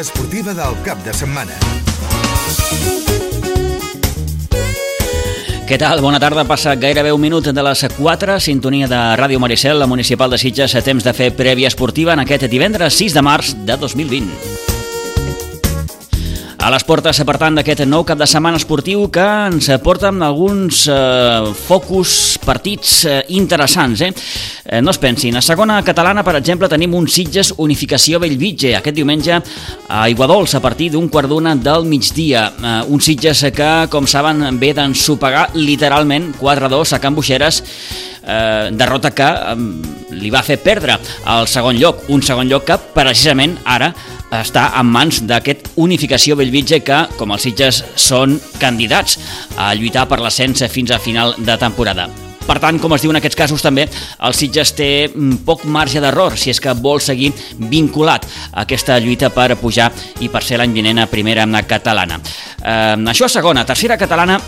esportiva del cap de setmana. Què tal? Bona tarda. Passa gairebé un minut de les 4, sintonia de Ràdio Maricel, la municipal de Sitges, a temps de fer prèvia esportiva en aquest divendres 6 de març de 2020. A les portes, per tant, d'aquest nou cap de setmana esportiu que ens porta amb alguns eh, focus partits eh, interessants. Eh? eh? No es pensin. A segona catalana, per exemple, tenim un Sitges Unificació Bellvitge aquest diumenge a Iguadols a partir d'un quart d'una del migdia. Eh, un Sitges que, com saben, ve d'ensopegar literalment 4-2 a Can Buixeres eh, derrota que eh, li va fer perdre el segon lloc, un segon lloc que precisament ara està en mans d'aquest Unificació Bellvitge que, com els Sitges, són candidats a lluitar per l'ascens fins a final de temporada. Per tant, com es diu en aquests casos també, el Sitges té mm, poc marge d'error si és que vol seguir vinculat a aquesta lluita per pujar i per ser l'any vinent a primera catalana. Eh, això a segona. Tercera catalana,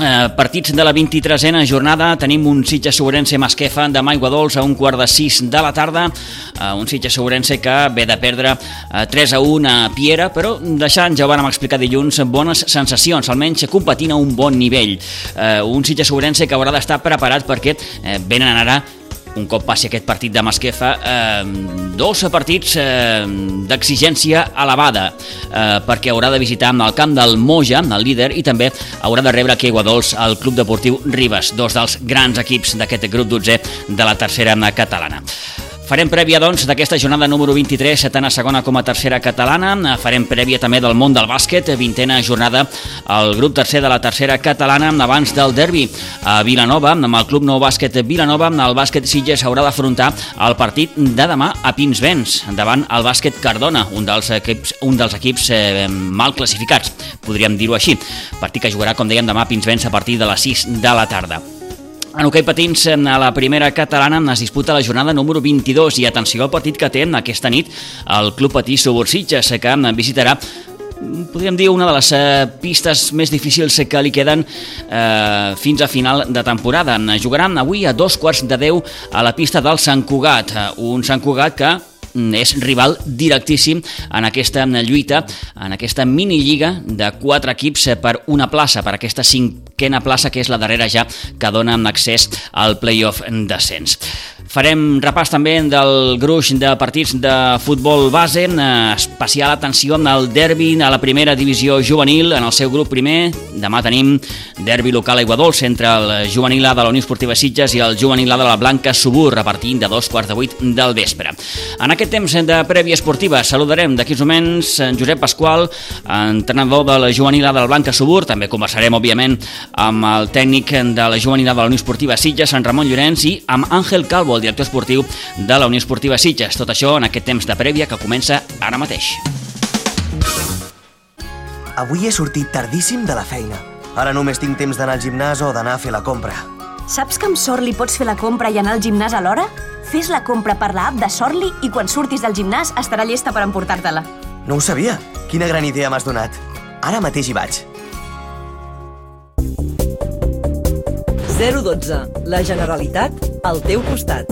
Eh, partits de la 23a jornada. Tenim un Sitges Segurense Masquefa de Maigua Dols a un quart de 6 de la tarda. Eh, un Sitges Segurense que ve de perdre eh, 3 a 1 a Piera però deixant, ja ho vam explicar dilluns bones sensacions, almenys competint a un bon nivell. Eh, un Sitges Segurense que haurà d'estar preparat perquè eh, venen ara un cop passi aquest partit de Masquefa, eh, dos partits eh, d'exigència elevada, eh, perquè haurà de visitar el camp del Moja, el líder, i també haurà de rebre aquí a Guadols el Club Deportiu Ribes, dos dels grans equips d'aquest grup 12 de la tercera catalana. Farem prèvia, doncs, d'aquesta jornada número 23, tant a segona com a tercera catalana. Farem prèvia també del món del bàsquet, vintena jornada al grup tercer de la tercera catalana, abans del derbi a Vilanova, amb el Club Nou Bàsquet Vilanova. El bàsquet Sitges haurà d'afrontar el partit de demà a Pinsbens, davant el bàsquet Cardona, un dels equips, un dels equips eh, mal classificats, podríem dir-ho així. Partit que jugarà, com dèiem, demà a Pinsbens a partir de les 6 de la tarda. En hoquei patins, a la primera catalana es disputa la jornada número 22 i atenció al partit que té aquesta nit el Club Patí Subursitges, que visitarà podríem dir una de les eh, pistes més difícils que li queden eh, fins a final de temporada. Jugaran avui a dos quarts de deu a la pista del Sant Cugat, un Sant Cugat que és rival directíssim en aquesta lluita, en aquesta minilliga de quatre equips per una plaça, per aquesta cinquena plaça que és la darrera ja que dona accés al playoff descens. Farem repàs també del gruix de partits de futbol base, especial atenció el derbi a la primera divisió juvenil, en el seu grup primer. Demà tenim derbi local a Iguadols entre el juvenil A de la Unió Esportiva Sitges i el juvenil A de la Blanca Subur, repartint de dos quarts de vuit del vespre. En aquest temps de prèvia esportiva saludarem d'aquí uns moments en Josep Pasqual, entrenador de la juvenil A de la Blanca Subur, també conversarem, òbviament, amb el tècnic de la juvenil A de la Unió Esportiva Sitges, en Ramon Llorenç, i amb Àngel Calvo, el director esportiu de la Unió Esportiva Sitges. Tot això en aquest temps de prèvia que comença ara mateix. Avui he sortit tardíssim de la feina. Ara només tinc temps d'anar al gimnàs o d'anar a fer la compra. Saps que amb Sorli pots fer la compra i anar al gimnàs alhora? Fes la compra per l'app de Sorli i quan surtis del gimnàs estarà llesta per emportar-te-la. No ho sabia. Quina gran idea m'has donat. Ara mateix hi vaig. 012. La Generalitat al teu costat.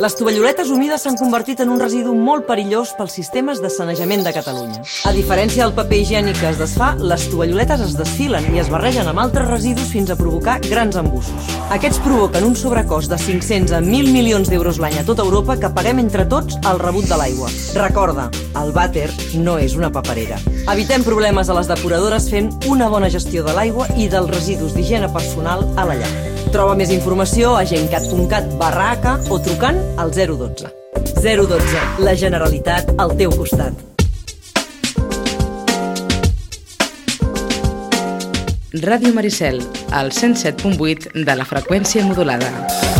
Les tovalloletes humides s'han convertit en un residu molt perillós pels sistemes de sanejament de Catalunya. A diferència del paper higiènic que es desfà, les tovalloletes es desfilen i es barregen amb altres residus fins a provocar grans embussos. Aquests provoquen un sobrecost de 500 a 1.000 milions d'euros l'any a tota Europa que paguem entre tots al rebut de l'aigua. Recorda, el vàter no és una paperera. Evitem problemes a les depuradores fent una bona gestió de l'aigua i dels residus d'higiene personal a la llar. Troba més informació a gencat.cat barra o trucant al 012. 012. La Generalitat al teu costat. Ràdio Maricel, al 107.8 de la freqüència modulada.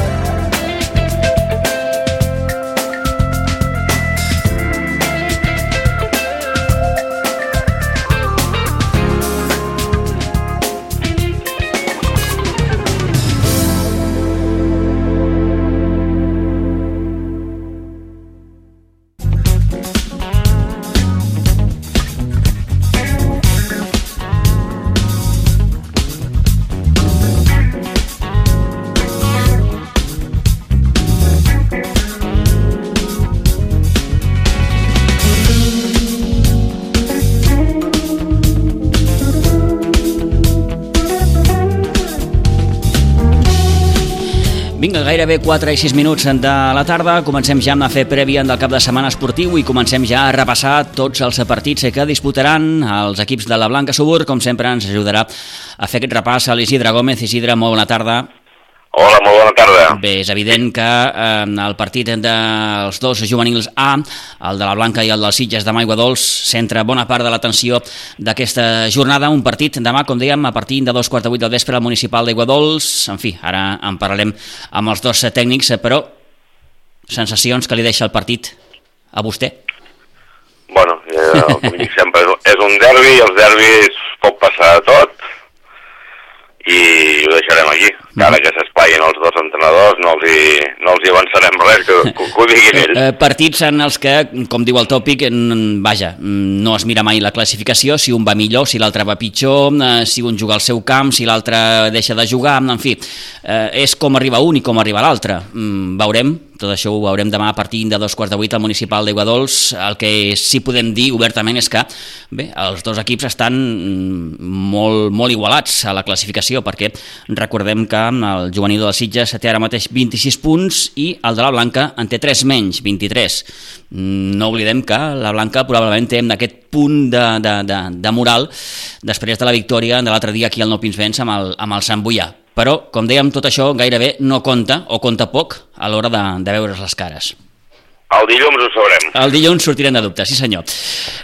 Gairebé 4 i 6 minuts de la tarda. Comencem ja la fer prèvia del cap de setmana esportiu i comencem ja a repassar tots els partits que disputaran els equips de la Blanca Subur. Com sempre ens ajudarà a fer aquest repàs a l'Isidre Gómez. Isidre, molt bona tarda. Hola, molt bona tarda. Bé, és evident que eh, el partit dels dos juvenils A, el de la Blanca i el dels Sitges de Maigua Dols, centra bona part de l'atenció d'aquesta jornada. Un partit demà, com dèiem, a partir de dos quarts de vuit del vespre al municipal d'Aiguadols. En fi, ara en parlarem amb els dos tècnics, però sensacions que li deixa el partit a vostè? Bueno, eh, com dic sempre, és un derbi i els derbis pot passar de tot i ho deixarem aquí. Cada que s'esplaien els dos entrenadors no els hi, no els hi avançarem res, que, que, que ho diguin ells. Eh, partits en els que, com diu el tòpic, vaja, no es mira mai la classificació, si un va millor, si l'altre va pitjor, eh, si un juga al seu camp, si l'altre deixa de jugar, en fi, eh, és com arriba un i com arriba l'altre. Mm, veurem, tot això ho veurem demà a partir de dos quarts de vuit al municipal d'Iguadols. El que sí podem dir obertament és que bé, els dos equips estan molt, molt igualats a la classificació, perquè recordem que el juvenil de les Sitges té ara mateix 26 punts i el de la Blanca en té 3 menys, 23. No oblidem que la Blanca probablement té aquest punt de, de, de, de moral després de la victòria de l'altre dia aquí al Nou Pinsbens amb el, amb el Sant Boià. Però, com dèiem, tot això gairebé no compta, o compta poc, a l'hora de, de veure's les cares. El dilluns ho sabrem. El dilluns sortirem de dubte, sí senyor.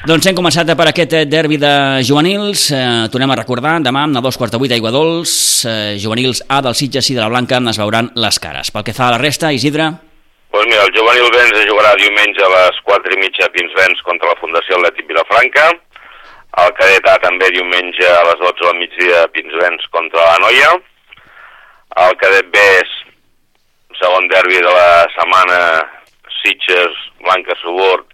Doncs hem començat per aquest derbi de juvenils. Eh, tornem a recordar, demà a dos quarts de vuit aigua dolç, eh, juvenils A del Sitges i de la Blanca es veuran les cares. Pel que fa a la resta, Isidre... Doncs pues mira, el juvenil Vents es jugarà diumenge a les 4 i mitja a Pinsbens contra la Fundació Atlètic Vilafranca. El cadet A també diumenge a les 12 del migdia a Pinsbens contra la Noia el cadet B és segon derbi de la setmana Blanca Suburt,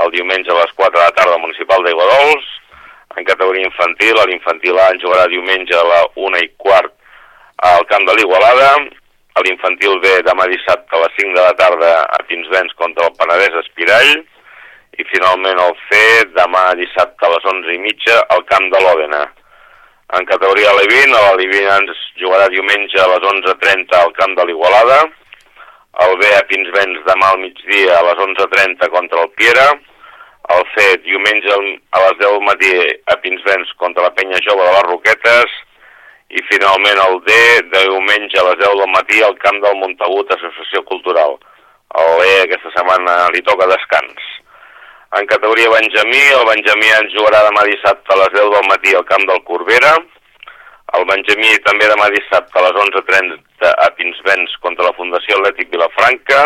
el diumenge a les 4 de la tarda al municipal d'Aiguadols. En categoria infantil, l'infantil A jugarà diumenge a la 1 i quart al camp de l'Igualada. L'infantil B demà dissabte a les 5 de la tarda a Pinsbens contra el Penedès Espirall. I finalment el C demà dissabte a les 11 i mitja al camp de l'Òdena. En categoria Levin, a Levin ens jugarà diumenge a les 11.30 al camp de l'Igualada. El B a Pinsbens demà al migdia a les 11.30 contra el Piera. El C diumenge a les 10 del matí a Pinsbens contra la Penya Jove de les Roquetes. I finalment el D diumenge a les 10 del matí al camp del Montagut Associació Cultural. El E aquesta setmana li toca descans. En categoria Benjamí, el Benjamí ens jugarà demà dissabte a les 10 del matí al camp del Corbera. El Benjamí també demà dissabte a les 11.30 a Pinsbens contra la Fundació Atlètic Vilafranca.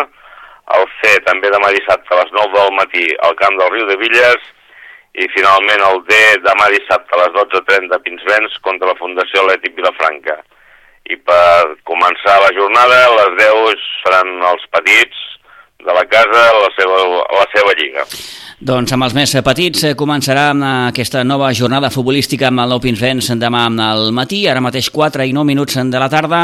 El C també demà dissabte a les 9 del matí al camp del Riu de Villes. I finalment el D demà dissabte a les 12.30 a Pinsbens contra la Fundació Atlètic Vilafranca. I per començar la jornada, les 10 seran els petits de la casa a la seva, a la seva lliga. Doncs amb els més petits eh, començarà aquesta nova jornada futbolística amb el Nou Pinsbens demà al matí, ara mateix 4 i 9 minuts de la tarda.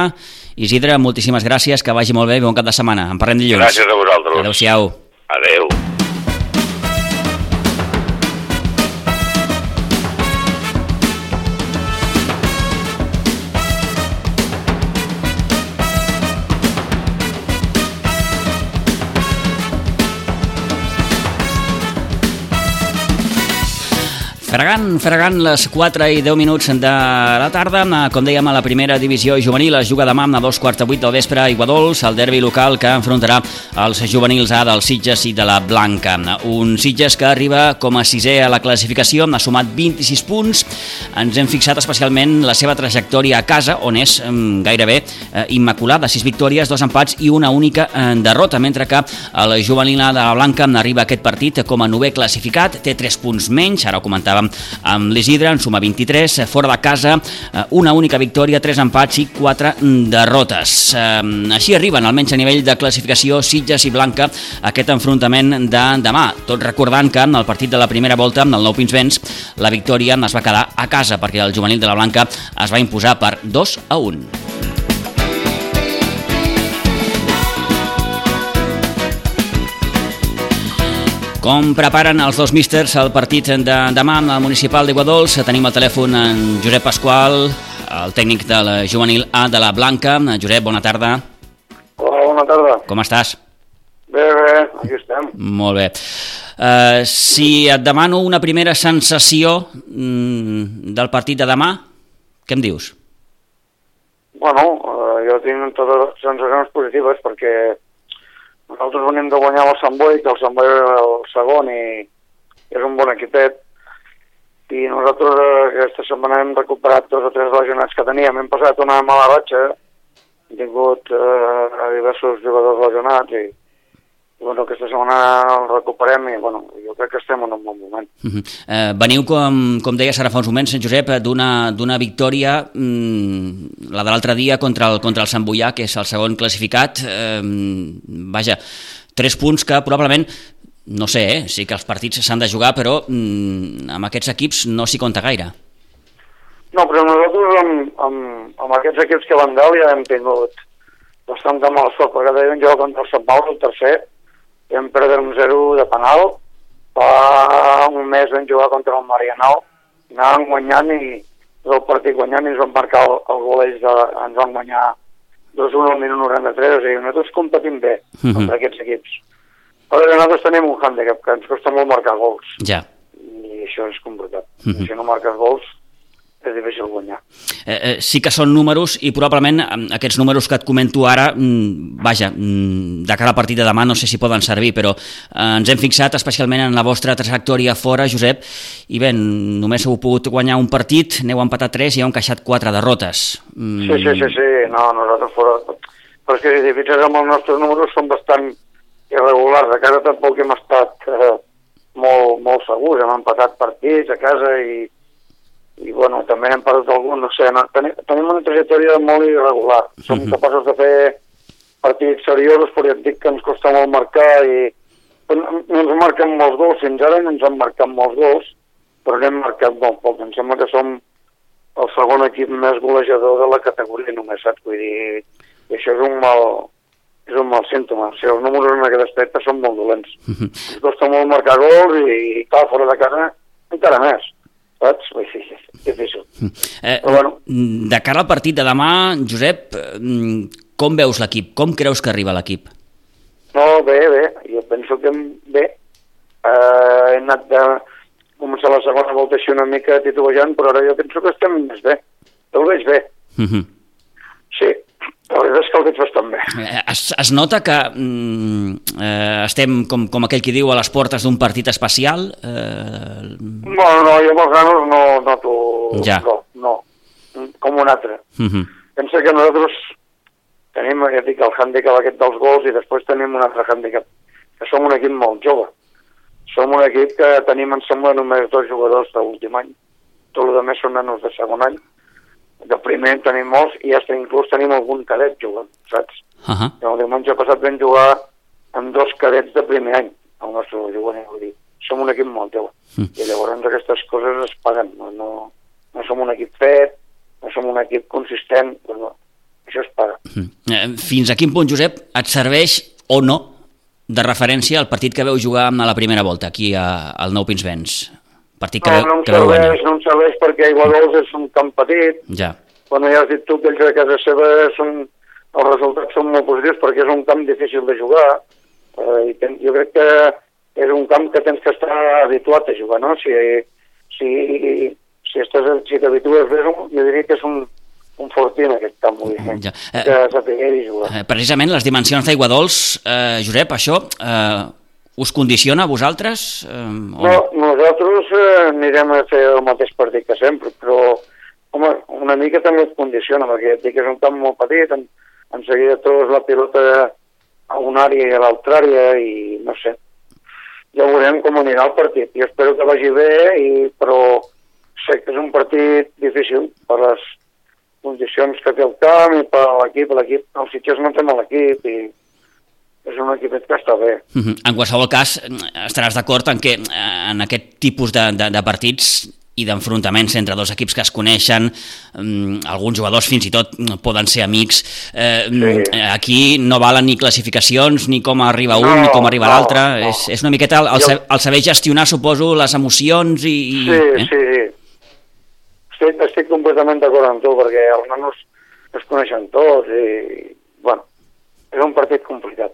Isidre, moltíssimes gràcies, que vagi molt bé i bon cap de setmana. En parlem dilluns. Gràcies a vosaltres. Adéu-siau. Adéu. Fregant, fregant les 4 i 10 minuts de la tarda, com dèiem a la primera divisió juvenil, es juga demà a dos quarts de vuit del vespre a Iguadols, el derbi local que enfrontarà els juvenils A dels Sitges i de la Blanca. Un Sitges que arriba com a sisè a la classificació, ha sumat 26 punts. Ens hem fixat especialment la seva trajectòria a casa, on és gairebé eh, immaculada, 6 victòries, dos empats i una única eh, derrota, mentre que el juvenil A de la Blanca arriba a aquest partit com a novè classificat, té 3 punts menys, ara ho comentava parlàvem amb l'Isidre, en suma 23, eh, fora de casa, eh, una única victòria, tres empats i quatre derrotes. Eh, així arriben, almenys a nivell de classificació, Sitges i Blanca, aquest enfrontament de demà. Tot recordant que en el partit de la primera volta, amb el Nou Pinsbens, la victòria es va quedar a casa, perquè el juvenil de la Blanca es va imposar per 2 a 1. Com preparen els dos místers el partit de demà amb el municipal d'Iguadols? Tenim al telèfon en Josep Pasqual, el tècnic de la juvenil A de la Blanca. Josep, bona tarda. bona tarda. Com estàs? Bé, bé, aquí estem. Molt bé. Uh, si et demano una primera sensació mm, del partit de demà, què em dius? Bueno, eh, jo tinc totes les sensacions positives perquè nosaltres venim de guanyar el Sant Boi, que el Sant Boi era el segon i és un bon equipet. I nosaltres eh, aquesta setmana hem recuperat dos o tres lesionats que teníem. Hem passat una mala ratxa, hem tingut eh, diversos jugadors lesionats i i bueno, aquesta setmana el recuperem i bueno, jo crec que estem en un bon moment. Uh -huh. eh, veniu, com, com deies ara fa uns moments, Sant Josep, d'una d'una victòria, mm, la de l'altre dia contra el, contra el Sant Boià, que és el segon classificat. Eh, vaja, tres punts que probablement no sé, eh? sí que els partits s'han de jugar, però mm, amb aquests equips no s'hi compta gaire. No, però nosaltres amb, amb, amb aquests equips que van dalt ja hem tingut bastanta mala sort, perquè deien jo contra el Sant Pau, el tercer, vam perdre un 0 de penal, fa un mes vam jugar contra el Marianao, anàvem guanyant i el partit guanyant i ens van marcar el, el goleix, de, ens van guanyar 2-1 al minut 93, o sigui, nosaltres competim bé uh -huh. contra aquests equips. Però nosaltres tenim un handicap, que ens costa molt marcar gols. Ja. I això és complicat. Uh -huh. Si no marques gols, és difícil guanyar. Eh, eh, sí que són números i probablement aquests números que et comento ara, mm, vaja, mm, de cara al partit de demà no sé si poden servir, però eh, ens hem fixat especialment en la vostra trajectòria fora, Josep, i bé, només heu pogut guanyar un partit, n'heu empatat tres i heu encaixat quatre derrotes. Mm. Sí, sí, sí, sí, no, nosaltres fora... Però és que si fixes amb els nostres números són bastant irregulars, a casa tampoc hem estat eh, molt, molt segurs, hem empatat partits a casa i i bueno, també hem perdut algun, no sé, no, tenim, tenim una trajectòria molt irregular. Som uh -huh. capaços de fer partits seriosos, però ja et dic que ens costa molt marcar i no, no ens marquen molts gols, fins ara no ens han marcat molts gols, però n'hem marcat molt poc. Em sembla que som el segon equip més golejador de la categoria només, saps? Vull dir, i això és un mal, és un mal símptoma. O sigui, els números en aquest aspecte són molt dolents. Uh -huh. Ens costa molt marcar gols i, i clar, fora de casa encara més saps? Vull dir, és difícil. Eh, Però, bueno. De cara al partit de demà, Josep, mm, com veus l'equip? Com creus que arriba l'equip? No, bé, bé. Jo penso que bé. Eh, he anat de començar la segona volta així una mica titubejant, però ara jo penso que estem més bé. El veig bé. Uh -huh. Sí, la veritat és que el veig bastant bé. Eh, es, es nota que mm, eh, estem, com, com aquell qui diu, a les portes d'un partit especial? Eh... Bueno, no, jo amb els no noto... Ja. No, no, com un altre. Uh -huh. Pensa que nosaltres tenim, ja dic, el hàndicap aquest dels gols i després tenim un altre hàndicap, que som un equip molt jove. Som un equip que tenim, em sembla, només dos jugadors de l'últim any. Tot el més són nanos de segon any de primer en tenim molts i hasta inclús tenim algun cadet jugant, saps? Uh -huh. El diumenge passat vam jugar amb dos cadets de primer any al nostre jugador, vull dir, som un equip molt jove uh -huh. i llavors aquestes coses es paguen, no, no, no som un equip fet, no som un equip consistent, no, això es paga. -huh. Fins a quin punt, Josep, et serveix o no de referència al partit que veu jugar a la primera volta aquí a, al Nou Pinsbens? Partit que, no, no em que serveix, no em serveix perquè Iguadols és un camp petit. Ja. Quan ja has dit tu que ells a casa seva són, els resultats són molt positius perquè és un camp difícil de jugar. Eh, i ten, jo crec que és un camp que tens que estar habituat a jugar, no? Si, si, si, estàs, si t'habitues bé, jo diria que és un, un fortín aquest camp, vull dir, ja. eh, que sapiguer jugar. Eh, precisament les dimensions d'Aigua Dols, eh, Josep, això eh, us condiciona a vosaltres? Eh, o... No, nosaltres eh, anirem a fer el mateix partit que sempre, però home, una mica també et condiciona, perquè et dic que és un camp molt petit, en, en seguida trobes la pilota a una àrea i a l'altra àrea i no sé. Ja veurem com anirà el partit. Jo espero que vagi bé, i, però sé que és un partit difícil per les condicions que té el camp i per l'equip. L'equip, el Sitges no té mal equip i és un equip que està bé. Uh -huh. En qualsevol cas, estaràs d'acord en que eh, en aquest tipus de, de, de partits i d'enfrontaments entre dos equips que es coneixen, um, alguns jugadors fins i tot poden ser amics. Eh, sí. Aquí no valen ni classificacions, ni com arriba un, no, ni com arriba no, l'altre. No. És, és una miqueta el, el, jo... el saber gestionar, suposo, les emocions i... i sí, eh? sí, sí. Estic, estic completament d'acord amb tu, perquè els nanos es coneixen tots i, és un partit complicat.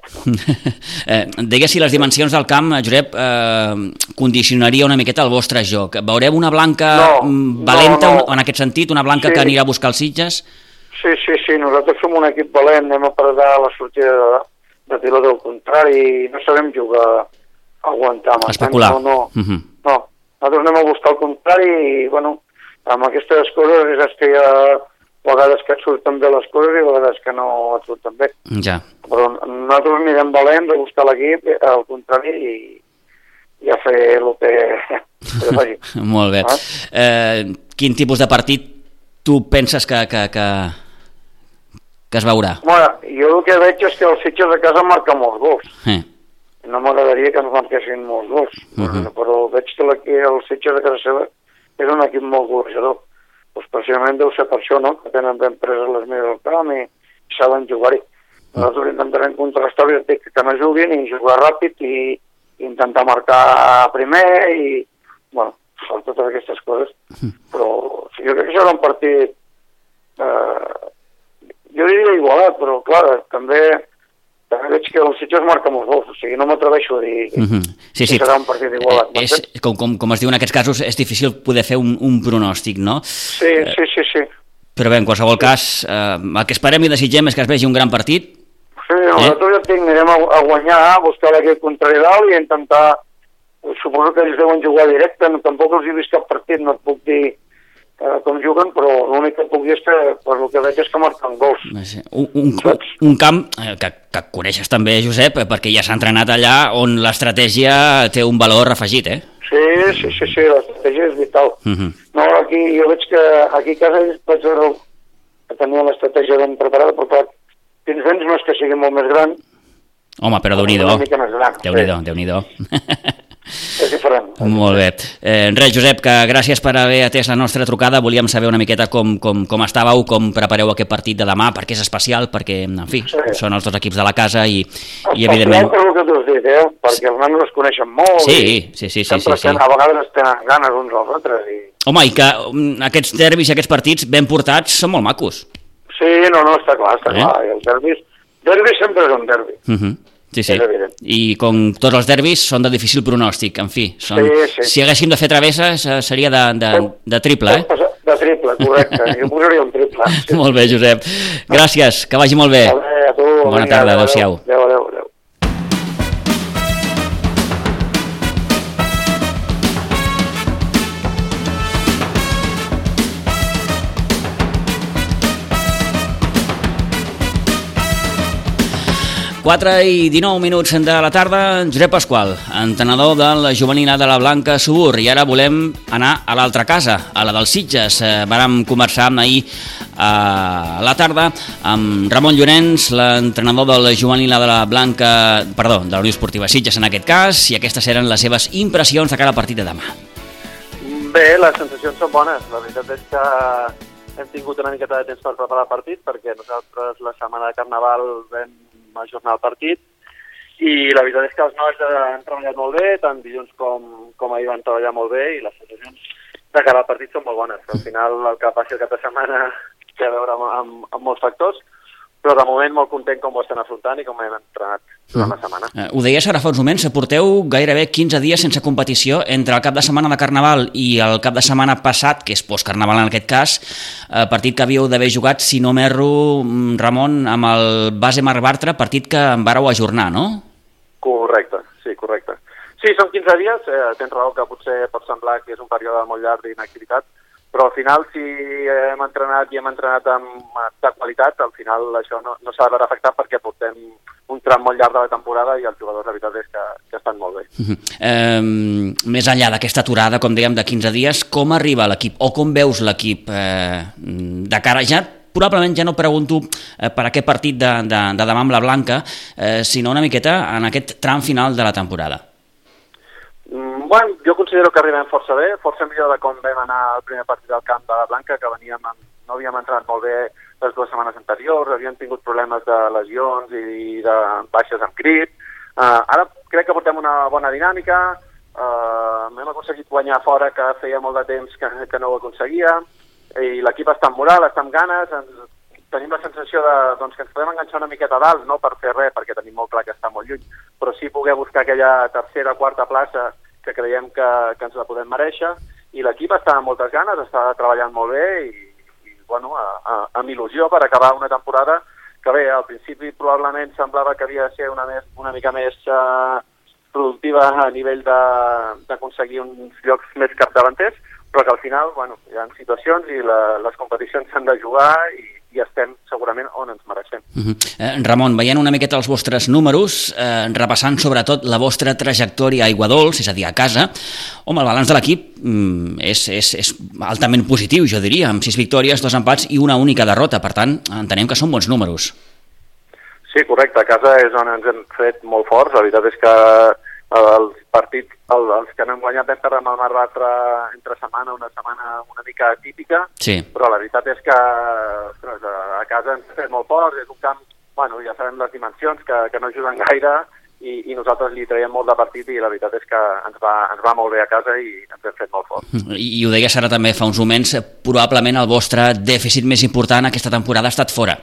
eh, digues si les dimensions del camp, eh, Josep, eh, condicionaria una miqueta el vostre joc. Veureu una blanca No, mm, valenta, no, no. en aquest sentit, una blanca Sí. que anirà a buscar els Sitges? Sí, sí, sí, nosaltres som un equip valent, anem a parar la sortida de, de tiró del contrari, no sabem jugar a aguantar. Especular. No, no, Mhm. no, nosaltres anem a buscar el contrari i, bueno, amb aquestes coses és que hi ha vegades que et surten bé les coses i vegades que no et surten bé. Ja. Però nosaltres anirem valents a buscar l'equip, eh, al contrari, i, i a fer el que, que faci. Molt bé. Ah. Eh, quin tipus de partit tu penses que, que, que, que es veurà? Bueno, jo el que veig és que els Sitges a casa marquen molts gols. Eh. no m'agradaria que ens marquessin molts gols, uh Mhm. -huh. però veig que el Sitges de casa seva és un equip molt golejador. Pues precisament deu ser per això, no?, que tenen ben preses les mides del camp i saben jugar-hi. Nosaltres intentarem contrastar, ja et dic, que no juguin i jugar ràpid i intentar marcar primer i, bueno, són totes aquestes coses. Però sí, jo crec que serà un partit, eh, jo diria igualat, però clar, també també veig que el Sitges marca molts gols, o sigui, no m'atreveixo a dir Mhm. Sí, sí. que serà un partit igualat. Eh, és, m'entens? com, com, com es diu en aquests casos, és difícil poder fer un, un pronòstic, no? Sí, sí, sí, sí. Però bé, en qualsevol cas, eh, el que esperem i desitgem és que es vegi un gran partit. Sí, nosaltres ja tinc, anirem a, a guanyar, a buscar l'equip contrari dalt i intentar... Suposo que ells deuen jugar directe, no, tampoc els he vist cap partit, no et puc dir eh, com juguen, però l'únic que puc dir és que, per el que veig, és que marquen gols. Sé, un, un, un camp eh, que, que coneixes també, Josep, eh, perquè ja s'ha entrenat allà on l'estratègia té un valor afegit, eh? Sí, sí, sí, sí, l'estratègia és vital. Uh -huh. No, aquí jo veig que aquí a casa vaig veure que tenia l'estratègia ben preparada, però clar, fins vents no és que sigui molt més gran, Home, però gran. Déu-n'hi-do, déu nhi déu És diferent. Molt bé. Eh, res, Josep, que gràcies per haver atès la nostra trucada. Volíem saber una miqueta com, com, com estàveu, com prepareu aquest partit de demà, perquè és especial, perquè, en fi, Sí. són els dos equips de la casa i, i Especial evidentment... Per el que tu has dit, eh? perquè els nanos es coneixen molt. Sí, i sí, sí, sí, sempre sí, sí. tenen- A vegades es tenen ganes uns als altres. I... Home, i que mm, aquests derbis i aquests partits ben portats són molt macos. Sí, no, no, està clar, està Eh? clar. I els derbis... Derbi sempre és un derbi. Uh -huh. Sí, sí. I com tots els derbis són de difícil pronòstic, en fi. Són... Sí, sí. Si haguéssim de fer travesses eh, seria de, de, de triple, eh? De triple, correcte. jo posaria un triple. Sí. Molt bé, Josep. Gràcies, que vagi molt bé. A tu, Bona vinga, tarda, adéu, adéu-siau. Adéu, adéu, adéu. Quatre i 19 minuts de la tarda, Josep Pasqual, entrenador de la juvenil de la Blanca Subur, i ara volem anar a l'altra casa, a la dels Sitges. Eh, vàrem conversar amb ahir a la tarda amb Ramon Llorenç, l'entrenador de la juvenil de la Blanca, perdó, de la Unió Esportiva Sitges en aquest cas, i aquestes eren les seves impressions de cara al partit de demà. Bé, les sensacions són bones. La veritat és que hem tingut una miqueta de temps per preparar el partit perquè nosaltres la setmana de Carnaval vam ajornar el partit i la veritat és que els nois han treballat molt bé, tant dilluns com, com ahir van treballar molt bé i les sensacions de cara al partit són molt bones. Al final el que passi el cap de setmana té a veure amb, amb, amb molts factors, però de moment molt content com ho estan afrontant i com hem entrenat durant la setmana. Eh, Ho deies ara fa uns moments, porteu gairebé 15 dies sense competició entre el cap de setmana de Carnaval i el cap de setmana passat, que és postcarnaval en aquest cas, eh, partit que havíeu d'haver jugat, si no m'erro, mm, Ramon, amb el base Marc Bartra, partit que en vareu ajornar, no? Correcte, sí, correcte. Sí, són 15 dies, eh, tens raó que potser pot semblar que és un període molt llarg d'inactivitat, però al final si hem entrenat i hem entrenat amb de qualitat, al final això no, no s'ha de veure afectat perquè portem un tram molt llarg de la temporada i els jugadors la veritat és que, que estan molt bé. Eh, més enllà d'aquesta aturada, com dèiem, de 15 dies, com arriba l'equip o com veus l'equip eh, de cara ja probablement ja no pregunto eh, per aquest partit de, de, de demà amb la Blanca, eh, sinó una miqueta en aquest tram final de la temporada. Bueno, jo considero que arribem força bé, força millor de com vam anar al primer partit del camp de la Blanca, que veníem amb, no havíem entrat molt bé les dues setmanes anteriors, havíem tingut problemes de lesions i de baixes amb crit. Uh, ara crec que portem una bona dinàmica, uh, hem aconseguit guanyar fora que feia molt de temps que, que no ho aconseguia, i l'equip està amb moral, està amb ganes, ens, tenim la sensació de, doncs, que ens podem enganxar una miqueta a dalt, no per fer res, perquè tenim molt clar que està molt lluny, però sí poder buscar aquella tercera quarta plaça creiem que, que ens la podem mereixer, i l'equip està amb moltes ganes, està treballant molt bé i, i bueno, a, a, amb il·lusió per acabar una temporada que bé, al principi probablement semblava que havia de ser una, més, una mica més eh, productiva a nivell d'aconseguir uns llocs més capdavanters, però que al final bueno, hi ha situacions i la, les competicions s'han de jugar i, i estem segurament on ens mereixem. Uh -huh. eh, Ramon, veient una miqueta els vostres números, eh, repassant sobretot la vostra trajectòria a Aiguadols, és a dir, a casa, home, el balanç de l'equip mm, és, és, és altament positiu, jo diria, amb sis victòries, dos empats i una única derrota. Per tant, entenem que són bons números. Sí, correcte, a casa és on ens hem fet molt forts, la veritat és que els partits, el, els que no hem guanyat vam perdre amb el Marbatre entre setmana, una setmana una mica atípica, Sí. però la veritat és que ostres, a casa ens hem fet molt forts, és un camp, bueno, ja sabem les dimensions, que, que no ajuden gaire, i, i nosaltres li traiem molt de partit i la veritat és que ens va, ens va molt bé a casa i ens hem fet molt forts. I, i ho deies ara també fa uns moments, probablement el vostre dèficit més important aquesta temporada ha estat fora.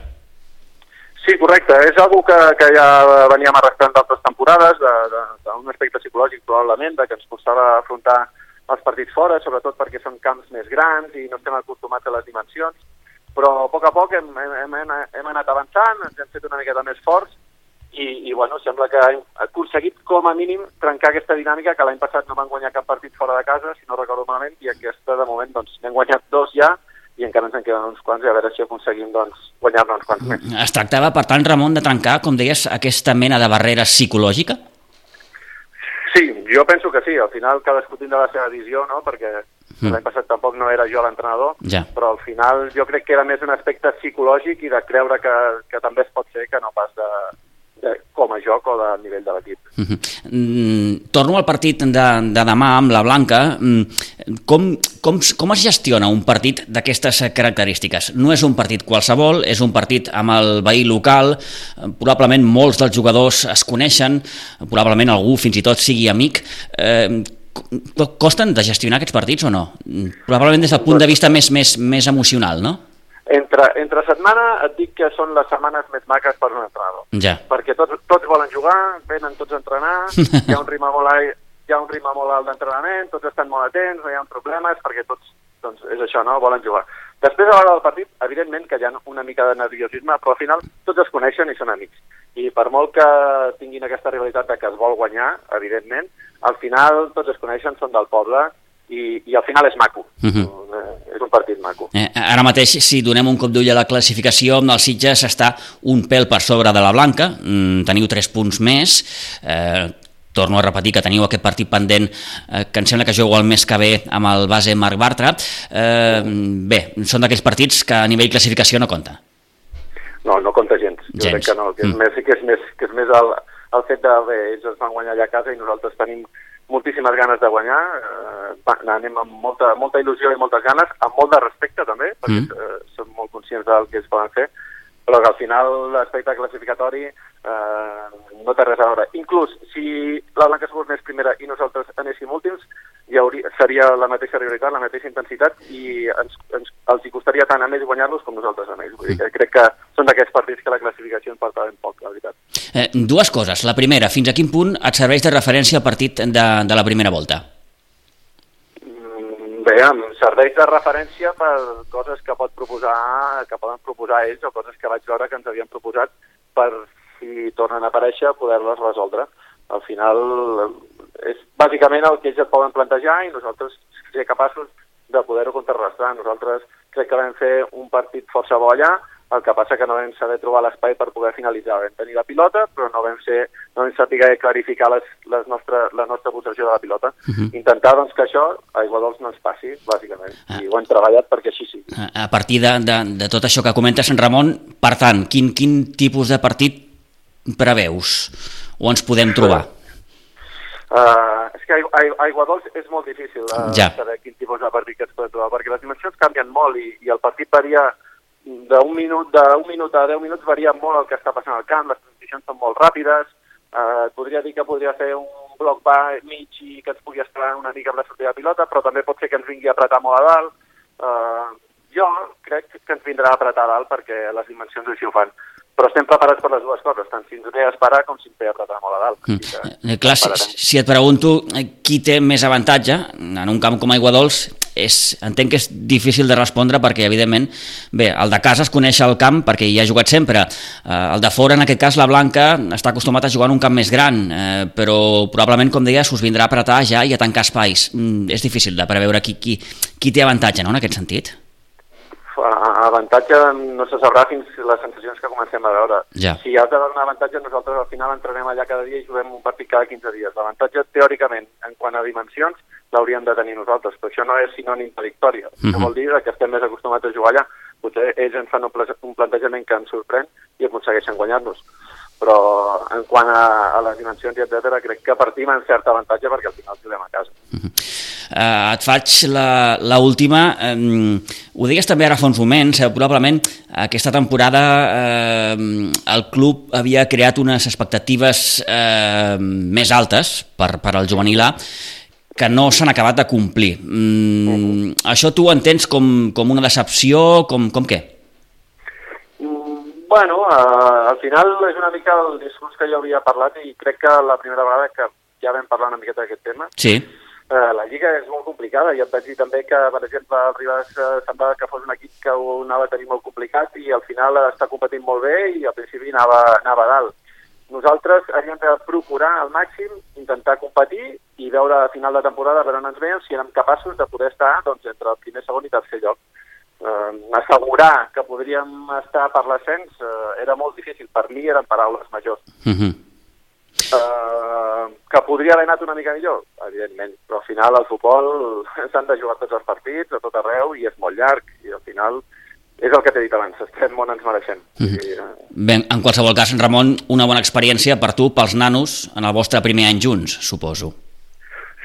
Sí, correcte. És algo que, que ja veníem arrastrant d'altres temporades, d'un aspecte psicològic probablement, de que ens costava afrontar els partits fora, sobretot perquè són camps més grans i no estem acostumats a les dimensions, però a poc a poc hem, hem, hem, hem anat avançant, ens hem fet una miqueta més forts i, i bueno, sembla que hem aconseguit com a mínim trencar aquesta dinàmica que l'any passat no van guanyar cap partit fora de casa, si no recordo malament, i aquesta de moment doncs n'hem guanyat dos ja i encara ens en queden uns quants i a veure si aconseguim doncs, guanyar-ne uns quants més. Es tractava, per tant, Ramon, de trencar, com deies, aquesta mena de barrera psicològica? Sí, jo penso que sí. Al final cadascú tindrà la seva visió, no? Perquè Mm. l'any passat tampoc no era jo l'entrenador, Ja. però al final jo crec que era més un aspecte psicològic i de creure que, que també es pot fer que no pas de, com a joc o de nivell de l'equip. Mhm. Mm, torno al partit de, de demà amb la Blanca. Mm, Com, com, com es gestiona un partit d'aquestes característiques? No és un partit qualsevol, és un partit amb el veí local, eh, probablement molts dels jugadors es coneixen, probablement algú fins i tot sigui amic. Eh, co- costen de gestionar aquests partits o no? Mm, Probablement des del punt de vista més, més, més emocional, no? Entre, entre setmana et dic que són les setmanes més maques per un entrenador. Ja. perquè tots, tots volen jugar, venen tots a entrenar, hi ha un ritme molt, alt- hi ha un ritme molt alt d'entrenament, tots estan molt atents, no hi ha problemes, perquè tots, doncs és això, no?, volen jugar. Després, a l'hora del partit, evidentment que hi ha una mica de nerviosisme, però al final tots es coneixen i són amics. I per molt que tinguin aquesta rivalitat de que es vol guanyar, evidentment, al final tots es coneixen, són del poble, i, i al final és maco. Mhm. Eh, És un partit maco. Eh, ara mateix, si donem un cop d'ull a la classificació, el Sitges està un pèl per sobre de la Blanca, mm, teniu 3 punts més, eh, torno a repetir que teniu aquest partit pendent eh, que em sembla que jugueu el mes que ve amb el base Marc Bartra. Eh, bé, són d'aquells partits que a nivell classificació no compta. No, no compta gens. Jo Gens. crec que no, que és Mm. més, que és més, que és més el, el fet de, bé, ells es van guanyar allà a casa i nosaltres tenim moltíssimes ganes de guanyar, eh, anem amb molta, molta il·lusió i moltes ganes, amb molt de respecte també, perquè Mm. eh, som molt conscients del que es poden fer, però que al final l'aspecte classificatori eh, no té res a veure. Inclús si la Blanca fos més primera i nosaltres anéssim últims, hi hauria, seria la mateixa rivalitat, la mateixa intensitat i ens, ens, els hi costaria tant a ells guanyar-los com nosaltres a ells. Vull dir que crec que són d'aquests partits que la classificació en porta ben poc, la veritat. Eh, dues coses. La primera, fins a quin punt et serveix de referència al partit de, de la primera volta? Mm, Bé, em serveix de referència per coses que pot proposar, que poden proposar ells o coses que vaig veure que ens havien proposat per si tornen a aparèixer poder-les resoldre. Al final és bàsicament el que ells et poden plantejar i nosaltres ser capaços de poder-ho contrarrestar. Nosaltres crec que vam fer un partit força bo allà, el que passa que no vam saber trobar l'espai per poder finalitzar. Vam tenir la pilota, però no vam, ser, no vam saber clarificar les, les nostra, la nostra possessió de la pilota. Uh -huh. Intentar doncs, que això a Iguadols no ens passi, bàsicament. Ah. I ho hem treballat perquè així sigui. A a partir de, de, de tot això que comentes, en Ramon, per tant, quin, quin tipus de partit preveus? O ens podem trobar? Uh, és que a, a, a Iguadols és molt difícil uh, Ja. saber quin tipus de partit que es pot trobar, perquè les dimensions canvien molt i, i el partit varia d'un minut, d'un minut a 10 minuts varia molt el que està passant al camp, les transicions són molt ràpides, uh, podria dir que podria fer un bloc va mig i que ens pugui esperar una mica amb la sortida de pilota, però també pot ser que ens vingui a apretar molt a dalt. Uh, jo crec que ens vindrà a apretar dalt perquè les dimensions així ho fan però estem preparats per les dues coses, tant si ens ve a esperar com si ens ve a apretar molt a dalt. Mm. Eh, clar, si, si et pregunto eh, qui té més avantatge en un camp com Aiguadols, és, entenc que és difícil de respondre perquè, evidentment, bé, el de casa es coneix el camp perquè hi ha jugat sempre. Eh, el de fora, en aquest cas, la Blanca, està acostumat a jugar en un camp més gran, eh, però probablement, com deia, us vindrà a apretar ja i a tancar espais. Mm, és difícil de preveure qui, qui, qui té avantatge, no?, en aquest sentit avantatge no se sabrà fins les sensacions que comencem a veure. Ja. Si has de donar un avantatge, nosaltres al final entrenem allà cada dia i juguem un partit cada 15 dies. L'avantatge, teòricament, en quant a dimensions, l'hauríem de tenir nosaltres, però això no és sinònim de victòria. Uh -huh. Això vol dir que estem més acostumats a jugar allà. Potser ells ens fan un plantejament que ens sorprèn i aconsegueixen guanyar-nos. Però en quant a, a les dimensions i etc, crec que partim en cert avantatge perquè al final juguem a casa. Uh -huh. Et faig la última. Eh, ho deies també ara fa uns moments, eh, probablement aquesta temporada eh, el club havia creat unes expectatives eh, més altes per, per al juvenil A que no s'han acabat de complir. Mm, uh -huh. Això tu entens com, com una decepció, com, com què? Bueno, uh, al final és una mica el discurs que jo havia parlat i crec que la primera vegada que ja vam parlar una miqueta d'aquest tema sí eh, la Lliga és molt complicada i et vaig dir també que, per exemple, el Ribas eh, semblava que fos un equip que ho anava a tenir molt complicat i al final està competint molt bé i al principi anava, anava a dalt. Nosaltres havíem de procurar al màxim, intentar competir i veure a final de temporada per on ens veiem si érem capaços de poder estar doncs, entre el primer, segon i tercer lloc. Eh, assegurar que podríem estar per l'ascens eh, era molt difícil. Per mi eren paraules majors. Uh mhm. Uh, que podria haver anat una mica millor, evidentment, però al final el futbol s'han de jugar tots els partits a tot arreu i és molt llarg i al final és el que t'he dit abans, estem on ens mereixem. Mm -hmm. I, uh... Bé, en qualsevol cas, Ramon, una bona experiència per tu, pels nanos, en el vostre primer any junts, suposo.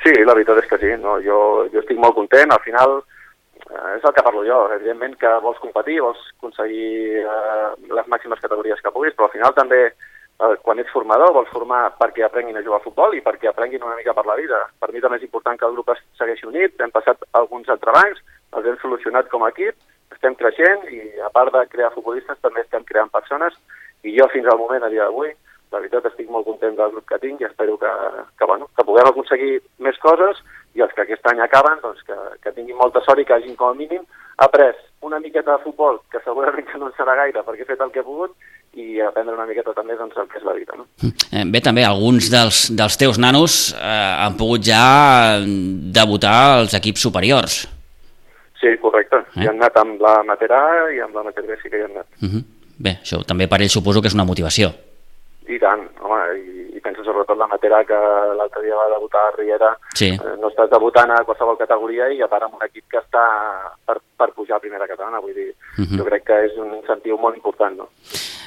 Sí, la veritat és que sí, no? jo, jo estic molt content, al final uh, és el que parlo jo, evidentment que vols competir, vols aconseguir uh, les màximes categories que puguis, però al final també eh, quan ets formador vols formar perquè aprenguin a jugar a futbol i perquè aprenguin una mica per la vida. Per mi també és important que el grup es segueixi unit, hem passat alguns entrebancs, els hem solucionat com a equip, estem creixent i a part de crear futbolistes també estem creant persones i jo fins al moment, a dia d'avui, la veritat estic molt content del grup que tinc i espero que, que, bueno, que puguem aconseguir més coses i els que aquest any acaben doncs, que, que tinguin molta sort i que hagin com a mínim après una miqueta de futbol, que segurament que no en serà gaire perquè he fet el que he pogut, i aprendre una miqueta també doncs, el que és la vida. No? Eh, bé, també, alguns dels, dels teus nanos eh, han pogut ja debutar als equips superiors. Sí, correcte. Eh? I han anat amb la Materà i amb la Mater sí que hi han anat. Uh -huh. Bé, això també per ell suposo que és una motivació. I tant, home, i, i penso sobretot la Materà que l'altre dia va debutar a Riera, sí. eh, no estàs debutant a qualsevol categoria i a part amb un equip que està per, per pujar a primera catalana, vull dir, uh -huh. jo crec que és un incentiu molt important, no?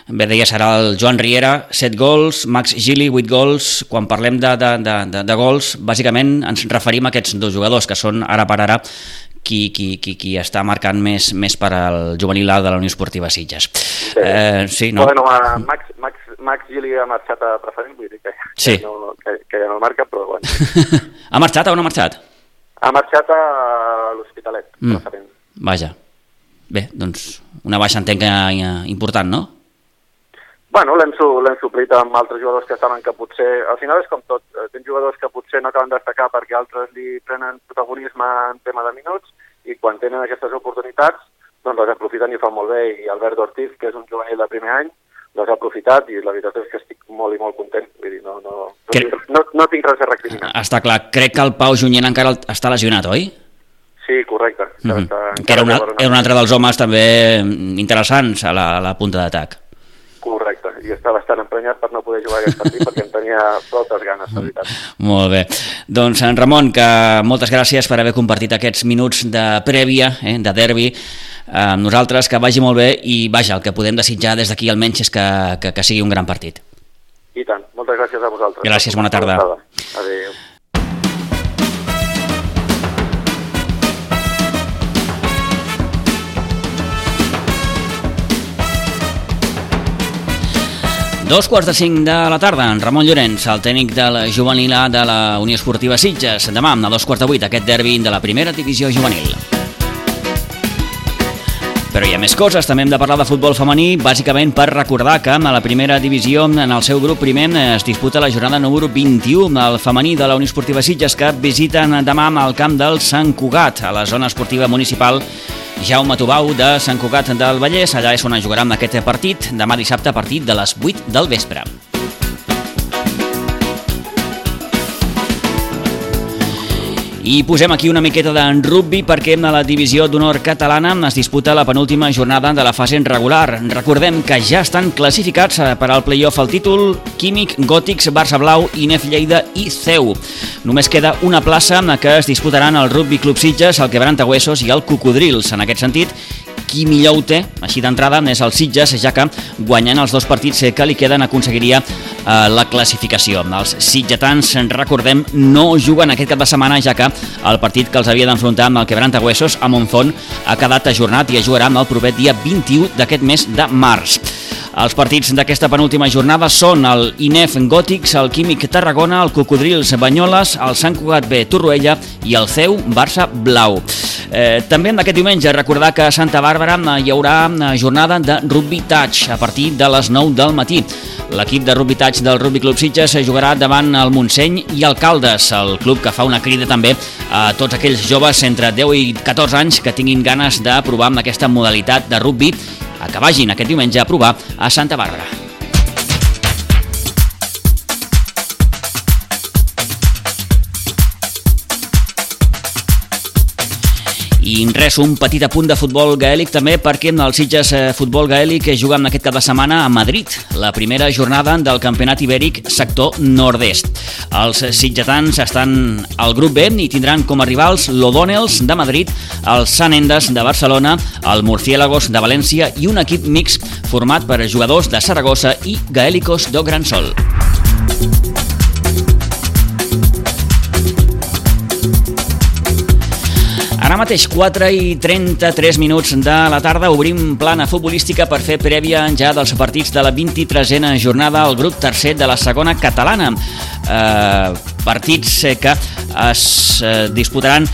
Bé, deia, serà el Joan Riera, 7 gols, Max Gili, 8 gols. Quan parlem de, de, de, de, de gols, bàsicament ens referim a aquests dos jugadors, que són ara per ara qui, qui, qui, qui està marcant més, més per al juvenil A de la Unió Esportiva Sitges. Sí, eh, sí no? Bueno, Max, Max, Max Gili ha marxat a preferent, vull dir que, sí. que, no, que, que ja no marca, però bueno. ha marxat o no ha marxat? Ha marxat a l'Hospitalet, mm. preferent. Vaja. Bé, doncs una baixa entenc important, no? Bueno, l'hem suplit amb altres jugadors que saben que potser... Al final és com tot, eh, tens jugadors que potser no acaben de destacar perquè altres li prenen protagonisme en tema de minuts i quan tenen aquestes oportunitats doncs les aprofiten i fan molt bé i Albert Ortiz, que és un juvenil de primer any, les ha aprofitat i la veritat és que estic molt i molt content. Vull dir, no, no, no, Cre... no, no tinc res a recriminar. Està clar. Crec que el Pau Junyent encara està lesionat, oi? Sí, correcte. Mm -hmm. està, que era, una, era un altre dels homes també interessants a la, a la punta d'atac i està bastant emprenyat per no poder jugar aquest partit perquè en tenia moltes ganes, la veritat. Molt bé. Doncs, en Ramon, que moltes gràcies per haver compartit aquests minuts de prèvia, eh, de derbi, amb nosaltres, que vagi molt bé i, vaja, el que podem desitjar des d'aquí almenys és que, que, que sigui un gran partit. I tant. Moltes gràcies a vosaltres. Gràcies, bona tarda. Adéu. Dos quarts de cinc de la tarda, en Ramon Llorenç, el tècnic de la juvenil A de la Unió Esportiva Sitges. Demà, a dos quarts de vuit, aquest derbi de la primera divisió juvenil. Però hi ha més coses, també hem de parlar de futbol femení, bàsicament per recordar que a la primera divisió, en el seu grup primer, es disputa la jornada número 21, el femení de la Unió Esportiva Sitges, que visiten demà al camp del Sant Cugat, a la zona esportiva municipal Jaume Tubau de Sant Cugat del Vallès. Allà és on jugarà amb aquest partit, demà dissabte a partir de les 8 del vespre. I posem aquí una miqueta de rugby perquè a la divisió d'honor catalana es disputa la penúltima jornada de la fase regular. Recordem que ja estan classificats eh, per al playoff al títol Químic, Gòtics, Barça Blau, Inef Lleida i CEU. Només queda una plaça en què es disputaran el Rugby Club Sitges, el Quebrantahuesos i el Cocodrils. En aquest sentit, qui millor ho té, així d'entrada, és el Sitges, ja que guanyant els dos partits que li queden aconseguiria eh, la classificació. Els sitgetans, recordem, no juguen aquest cap de setmana, ja que el partit que els havia d'enfrontar amb el Quebrantahuesos a Monzón ha quedat ajornat i es jugarà el proper dia 21 d'aquest mes de març. Els partits d'aquesta penúltima jornada són el INEF Gòtics, el Químic Tarragona, el Cocodrils Banyoles, el Sant Cugat B Torroella i el CEU Barça Blau. Eh, també d'aquest diumenge recordar que a Santa Bàrbara hi haurà jornada de rugby touch a partir de les 9 del matí. L'equip de rugby touch del Rugby Club Sitges jugarà davant el Montseny i el Caldes, el club que fa una crida també a tots aquells joves entre 10 i 14 anys que tinguin ganes de provar amb aquesta modalitat de rugby a que vagin aquest diumenge a provar a Santa Bàrbara. I res, un petit apunt de futbol gaèlic també perquè el Sitges eh, Futbol Gaèlic juga en aquest cap de setmana a Madrid, la primera jornada del Campionat Ibèric sector nord-est. Els sitgetans estan al grup B i tindran com a rivals l'Odonels de Madrid, el Sant Endes de Barcelona, el Murciélagos de València i un equip mix format per jugadors de Saragossa i Gaèlicos do Gran Sol. Mateix 4 i 33 minuts de la tarda obrim plana futbolística per fer prèvia ja dels partits de la 23a jornada al grup tercer de la segona catalana. Eh, partits que es eh, disputaran...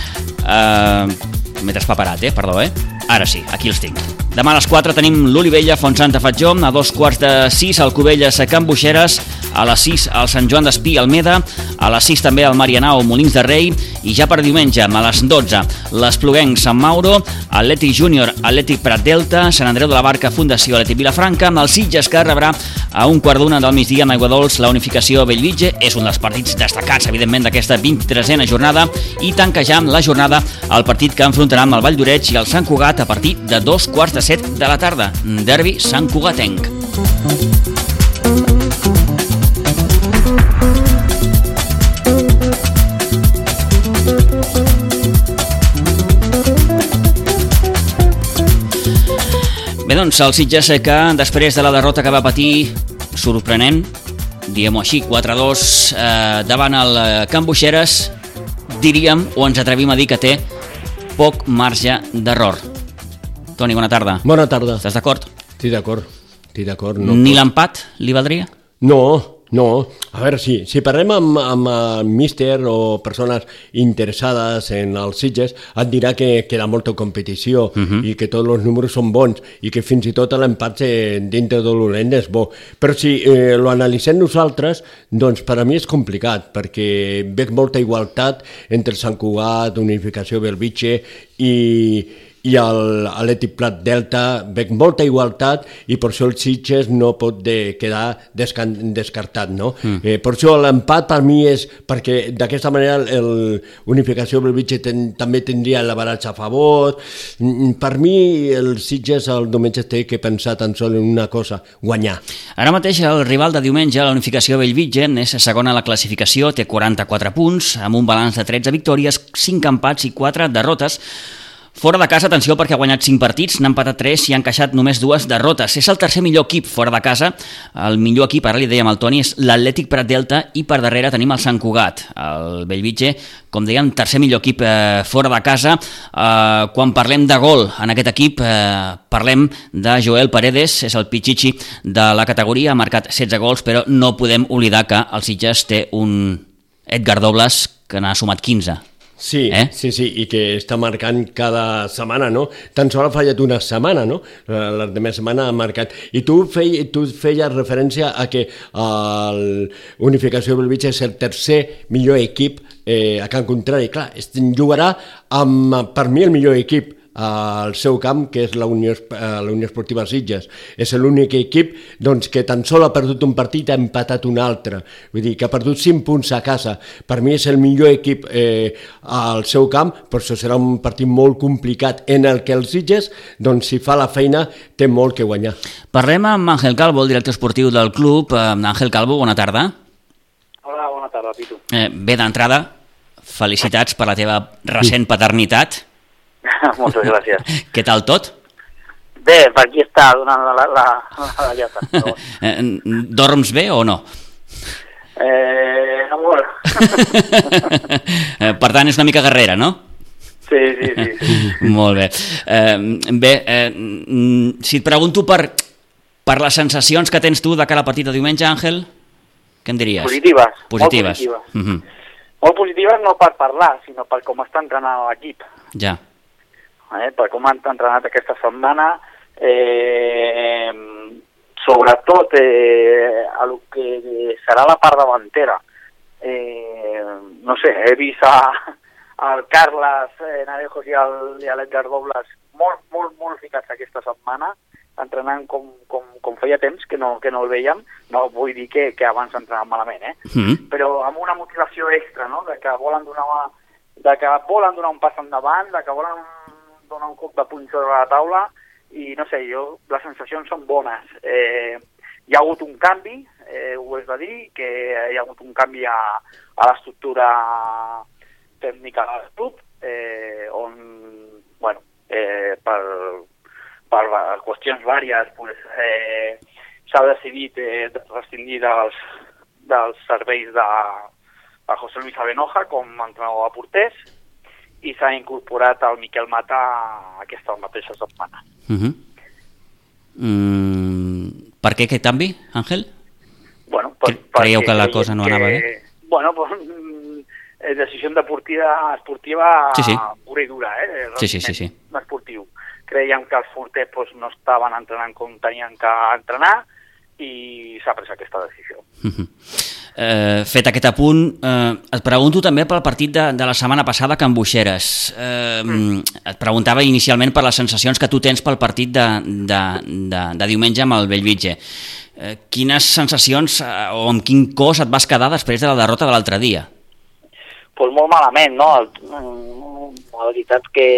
Eh, M'he traspaperat, eh? Perdó, eh? Ara sí, aquí els tinc. Demà a les 4 tenim l'Olivella, Fontsanta Fatjó, a dos quarts de 6 al Cubelles a Can Buixeres, a les 6 al Sant Joan d'Espí Almeda, a les 6 també al Marianao Molins de Rei i ja per diumenge a les 12 l'Espluguenc Sant Mauro, Atlètic Júnior, Atlètic Prat Delta, Sant Andreu de la Barca Fundació Atlètic Vilafranca, amb el Sitges que rebrà a un quart d'una del migdia amb Aigua Dols la unificació Bellvitge, és un dels partits destacats evidentment d'aquesta 23a jornada i amb la jornada el partit que enfrontarà amb el Vall d'Oreig i el Sant Cugat a partir de dos quarts de set de la tarda. Derbi Sant Cugatenc. Bé, doncs, el Sitges que després de la derrota que va patir, sorprenent, diguem-ho així, 4-2 eh, davant el eh, Can Buixeres, diríem, o ens atrevim a dir que té poc marge d'error. Toni, bona tarda. Bona tarda. Estàs d'acord? Estic d'acord. Estic d'acord. No Ni l'empat li valdria? No, no, a veure, si, si parlem amb, amb el míster o persones interessades en els Sitges, et dirà que queda molta competició uh -huh. i que tots els números són bons i que fins i tot l'empat dintre de l'Olent és bo. Però si eh, lo analitzem nosaltres, doncs per a mi és complicat, perquè veig molta igualtat entre Sant Cugat, Unificació Belvitge i, i l'Atlètic Plat Delta veig molta igualtat i per això el Sitges no pot de quedar descartat. No? Mm. Eh, per això l'empat per mi és perquè d'aquesta manera l'unificació del Vitge ten, també tindria el baratge a favor. Mm, per mi el Sitges el diumenge té que pensar tan sol en una cosa, guanyar. Ara mateix el rival de diumenge, la unificació Bellvitge, és segona a la classificació, té 44 punts, amb un balanç de 13 victòries, 5 empats i 4 derrotes, Fora de casa, atenció, perquè ha guanyat 5 partits, n'ha empatat 3 i ha encaixat només dues derrotes. És el tercer millor equip fora de casa. El millor equip, ara li dèiem al Toni, és l'Atlètic Prat Delta i per darrere tenim el Sant Cugat. El Bellvitge, com dèiem, tercer millor equip eh, fora de casa. Eh, quan parlem de gol en aquest equip, eh, parlem de Joel Paredes, és el pitxitxi de la categoria, ha marcat 16 gols, però no podem oblidar que el Sitges té un Edgar Dobles que n'ha sumat 15 Sí, Eh? sí, sí, i que està marcant cada setmana, no? Tan sols ha fallat una setmana, no? La, de setmana ha marcat. I tu, fei, tu feies referència a que el Unificació Belvitge és el tercer millor equip eh, a Can Contrari. Clar, es- jugarà amb, per mi, el millor equip al seu camp, que és la Unió, eh, la Unió Esportiva Sitges. És l'únic equip doncs, que tan sol ha perdut un partit i ha empatat un altre. Vull dir, que ha perdut 5 punts a casa. Per mi és el millor equip eh, al seu camp, però això serà un partit molt complicat en el que el Sitges, doncs, si fa la feina, té molt que guanyar. Parlem amb Àngel Calvo, el director esportiu del club. Eh, Àngel Calvo, bona tarda. Hola, bona tarda, Pitu. Eh, bé, d'entrada, felicitats per la teva recent paternitat. Moltes gràcies. Què tal tot? Bé, per aquí està donant la, la, la, la llata. Però, dorms bé o no? eh, no molt. Per tant, és una mica guerrera, no? Sí, sí, sí. sí. Molt bé. Eh, bé, eh, mm, si et pregunto per, per les sensacions que tens tu de cara al partit de diumenge, Àngel, què em diries? Positives, molt Positives. positives. Mhm, Molt positives no per parlar, sinó per com està entrenant l'equip. Ja. Eh, per com han entrenat aquesta setmana, eh, sobretot eh, a lo que serà la part davantera. Eh, no sé, he vist a, al Carles eh, Narejos i al- i a l'Edgar Dobles molt, molt, molt ficats aquesta setmana, entrenant com, com, com feia temps que no, que no el veiem, no vull dir que, que abans entrenaven malament, eh? Mhm. però amb una motivació extra, no? de que volen donar, una, de que volen donar un pas endavant, de que volen donar un cop de puny sobre la taula, i no sé, jo, les sensacions són bones. Eh, hi ha hagut un canvi, eh, ho es va dir, que hi ha hagut un canvi a, a l'estructura tècnica del club, eh, on, bueno, eh, per, per qüestions vàries, pues, eh, s'ha decidit eh, rescindir dels, dels serveis de, de José Luis Avenoja com a entrenador de porters i s'ha incorporat el Miquel Mata aquesta mateixa setmana. Mhm. Mm, per què aquest canvi, Àngel? Bueno, Cre- creieu que la cosa no anava bé? Bueno, pues, mm, eh, decisió deportiva, esportiva Sí, sí. pura i dura, eh? Sí, sí, sí, sí. Esportiu. Creiem que els porters pues, no estaven entrenant com tenien que entrenar i s'ha pres aquesta decisió. Mhm. Eh, fet aquest apunt, eh, et pregunto també pel partit de, de la setmana passada a Can Buixeres. Eh, mm. Et preguntava inicialment per les sensacions que tu tens pel partit de, de, de, de diumenge amb el Bellvitge. Eh, quines sensacions eh, o amb quin cos et vas quedar després de la derrota de l'altre dia? pues molt malament, no? El, mm, la veritat que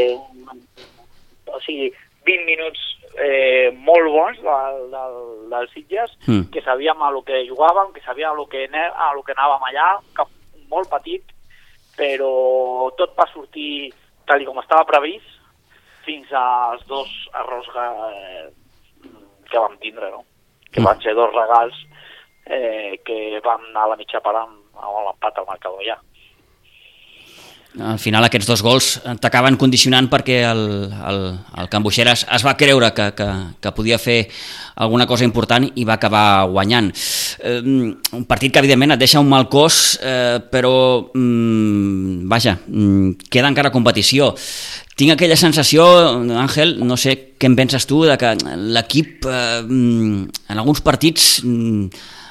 o sigui, 20 minuts eh, molt bons del, del, del Sitges, Mm. que sabíem a lo que jugàvem, que sabíem a lo que, a lo que anàvem allà, que molt petit, però tot va sortir tal com estava previst fins als dos errors eh, que vam tindre, no? que Mm. van ser dos regals eh, que van anar a la mitja part amb, amb l'empat al marcador ja. Al final aquests dos gols t'acaben condicionant perquè el, el, el Can Buixeres es va creure que, que, que podia fer alguna cosa important i va acabar guanyant. Eh, un partit que evidentment et deixa un mal cos, eh, però mm, vaja, mm, queda encara competició. Tinc aquella sensació, Àngel, no sé què en penses tu, de que l'equip eh, mm, en alguns partits mm,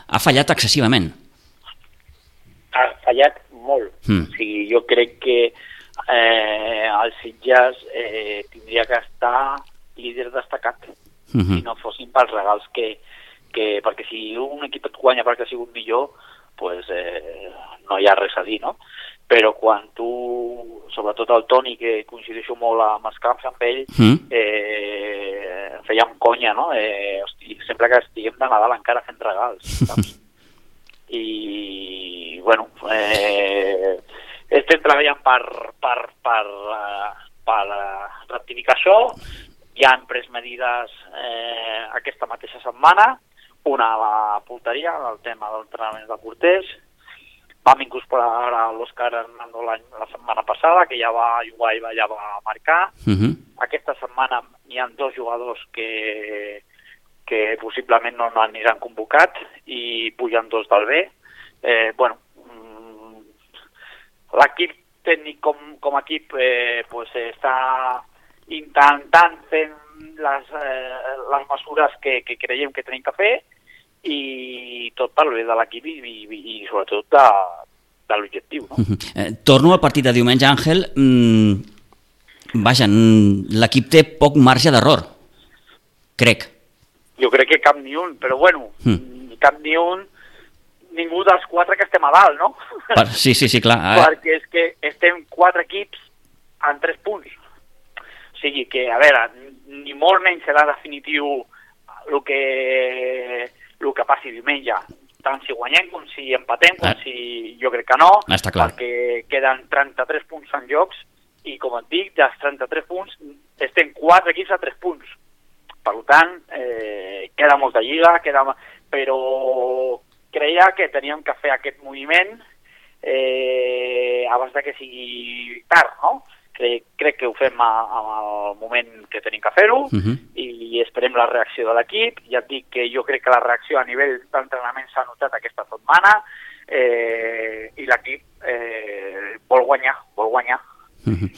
ha fallat excessivament. ha fallat molt. Mm. O sigui, jo crec que eh, el Sitges eh, tindria que estar líder destacat Mhm. si no fossin pels regals que, que... Perquè si un equip et guanya perquè ha sigut millor, pues, eh, no hi ha res a dir, no? Però quan tu, sobretot el Toni, que coincideixo molt amb els camps amb ell, Mm. eh, fèiem conya, no? Eh, hosti, sempre que estiguem de Nadal encara fent regals, saps? I, bueno, eh, estem treballant per, per, per, eh, per eh, rectificar això, ja han pres medides eh, aquesta mateixa setmana, una a la porteria, el tema del entrenament de porters, vam incorporar ara l'Òscar Hernando l'any la setmana passada, que ja va jugar i va, ja va marcar, Mhm. aquesta setmana hi ha dos jugadors que, que possiblement no, no aniran convocat i pugen dos del B. Eh, bueno, mm, l'equip tècnic com, com a equip eh, pues, està intentant fer les, eh, les mesures que, que creiem que tenim que fer i tot per bé de l'equip i, i, i sobretot de, de l'objectiu. No? Eh, torno al partit de diumenge, Àngel. Mm, vaja, mm, l'equip té poc marge d'error, crec. Jo crec que cap ni un, però bueno, Mm. cap ni un, ningú dels quatre que estem a dalt, no? Per, sí, sí, sí, clar. Eh, Perquè és que estem quatre equips en tres punts. O sigui que, a veure, ni molt menys serà definitiu el que, el que passi diumenge. Tant si guanyem com si empatem, com Ah. si jo crec que no, Està clar. perquè queden 33 punts en jocs i, com et dic, dels 33 punts estem quatre equips a 3 punts. Per tant, eh, queda molta lliga, queda... però creia que teníem que fer aquest moviment eh, abans de que sigui tard, no? Crec, crec que ho fem a, al moment que tenim que fer-ho Mhm. i esperem la reacció de l'equip. Ja et dic que jo crec que la reacció a nivell d'entrenament s'ha notat aquesta setmana eh, i l'equip eh, vol guanyar, vol guanyar.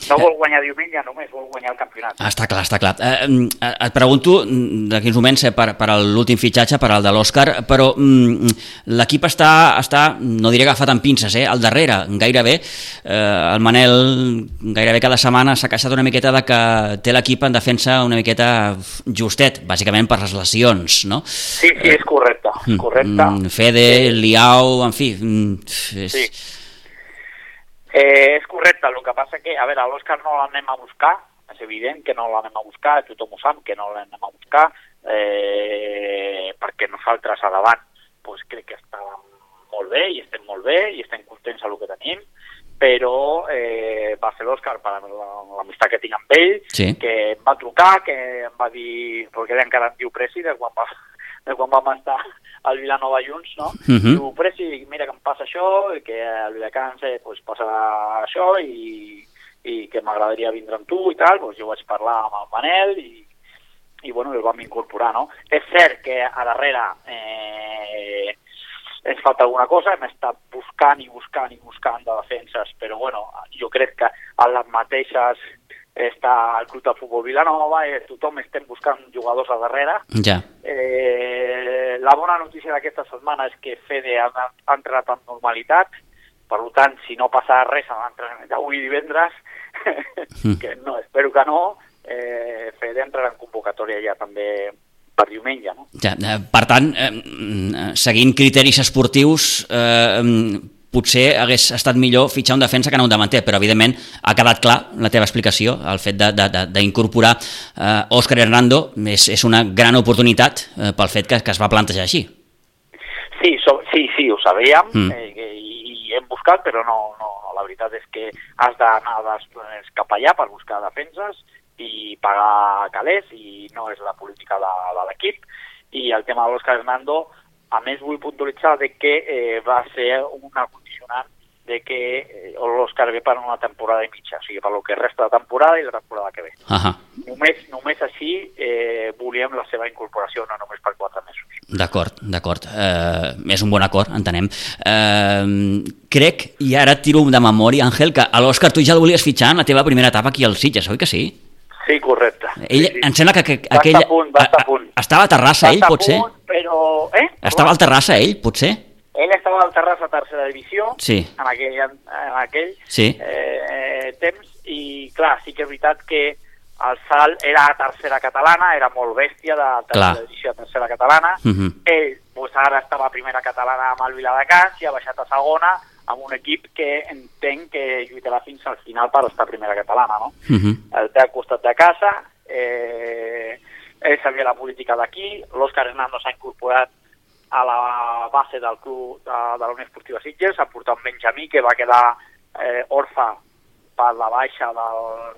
No vol guanyar diumenge, només vol guanyar el campionat. Està clar, està clar. Eh, mm, eh, et pregunto, mm, d'aquí uns moments, eh, per, per l'últim fitxatge, per al de l'Òscar, però mm, l'equip està, està, no diré agafat amb pinces, eh, al darrere, gairebé. Eh, el Manel gairebé cada setmana s'ha queixat una miqueta de que té l'equip en defensa una miqueta justet, bàsicament per les lesions, no? Sí, sí, és correcte, és correcte. Mm, Fede, Liao, en fi... mm, És... Sí. Eh, és correcte, el que passa que, a veure, l'Òscar no l'anem a buscar, és evident que no l'anem a buscar, tothom ho sap que no l'anem a buscar, eh, perquè nosaltres a davant pues, crec que estàvem molt bé i estem molt bé i estem contents amb el que tenim, però eh, va ser l'Òscar per l'amistat que tinc amb ell, Sí. que em va trucar, que em va dir, perquè ell encara em diu Presi de quan, va, de quan vam estar al Vilanova junts, no? Mhm. Diu, Presi, mira que em passa això, i que al Viladecans eh, pues, passa això i, i que m'agradaria vindre amb tu i tal, pues, jo vaig parlar amb el Manel i, i bueno, el vam incorporar, no? És cert que a darrere eh, ens falta alguna cosa, hem estat buscant i buscant i buscant de defenses, però bueno, jo crec que a les mateixes està el Club de Futbol Vilanova, eh, tothom estem buscant jugadors a darrere. Ja. Eh, la bona notícia d'aquesta setmana és que Fede ha, ha entrat amb normalitat, per tant, si no passa res a l'entrenament d'avui divendres, que no, espero que no, eh, Fede entrarà en convocatòria ja també per diumenge, no? Ja, eh, per tant, eh, mm, seguint criteris esportius, eh, mm, potser hagués estat millor fitxar un defensa que no un davanter, però evidentment ha quedat clar la teva explicació, el fet d'incorporar eh, Òscar Hernando és, és una gran oportunitat eh, pel fet que, que es va plantejar així. Sí, so, sí, sí, ho sabíem Mm. eh, i, i hem buscat, però no, no, la veritat és que has d'anar cap allà per buscar defenses i pagar calés i no és la política de, de l'equip i el tema de l'Òscar Hernando a més vull puntualitzar de que eh, va ser una condicionant de que eh, l'Òscar ve per una temporada i mitja, o sigui, per lo que resta de temporada i la temporada que ve. Ahà, Només, només així eh, volíem la seva incorporació, no només per quatre mesos. d'acord, d'acord. Eh, és un bon acord, entenem. Eh, crec, i ara et tiro de memòria, Àngel, que a l'Òscar tu ja el volies fitxar en la teva primera etapa aquí al Sitges, oi que sí? Sí, correcte. Ell, sí, sí. em sembla que, que Va aquell... estar a punt, va estar a punt. Estava a Terrassa, Va ell, a potser? punt, però... Eh? Estava al Terrassa, ell, potser? Ell estava al Terrassa tercera divisió Sí. en aquell, en aquell Sí. eh, temps i clar, sí que és veritat que el salt era a tercera catalana, era molt bèstia de tercera Clar. divisió a tercera catalana. Mhm. Ell pues, ara estava a primera catalana amb el Viladecans i ha baixat a segona amb un equip que entenc que lluitarà fins al final per estar a primera catalana, no? Mhm. el té al costat de casa, eh, ell sabia la política d'aquí, l'Òscar Hernando s'ha incorporat a la base del club de, de la Unió Esportiva Sitges, ha portat un Benjamí que va quedar eh, orfa per la baixa del,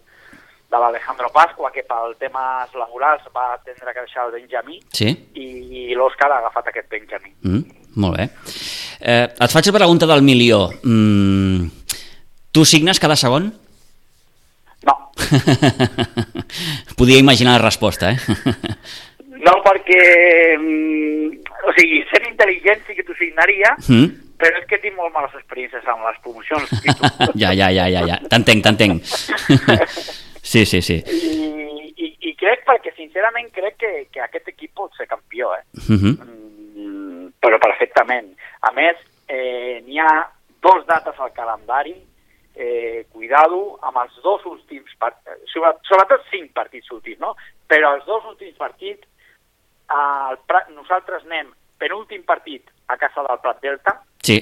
de l'Alejandro Pasqua, que pel temes laborals va tindre que deixar el Benjamí, Sí? i, i l'Òscar ha agafat aquest Benjamí. Mm, molt bé. Eh, et faig la pregunta del milió. Mm, tu signes cada segon? No. Podia imaginar la resposta, eh? No, perquè... mm, o sigui, sent intel·ligent sí que t'ho signaria, Mm? però és que tinc molt males experiències amb les promocions. ja, ja, ja, ja, ja. T'entenc, t'entenc. sí, sí, sí. I, i, I crec, perquè sincerament crec que, que aquest equip pot ser campió, eh? Uh -huh. Mm, però perfectament. A més, eh, n'hi ha dos dates al calendari, eh, cuidado amb els dos últims partits, sobretot cinc partits últims, no? Però els dos últims partits, el Prat, nosaltres anem penúltim partit a casa del Prat Delta Sí.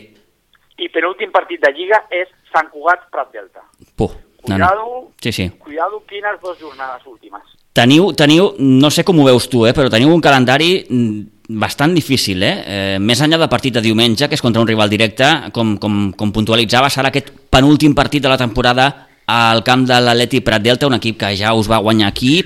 i penúltim partit de Lliga és Sant Cugat Prat Delta. Puh, no, Cuidado, no. Sí, sí. cuidado quines dues jornades últimes. Teniu, teniu, no sé com ho veus tu, eh, però teniu un calendari mm, bastant difícil, eh? eh més enllà del partit de diumenge, que és contra un rival directe, com, com, com puntualitzaves, ara aquest penúltim partit de la temporada al camp de l'Atleti Prat Delta, un equip que ja us va guanyar aquí.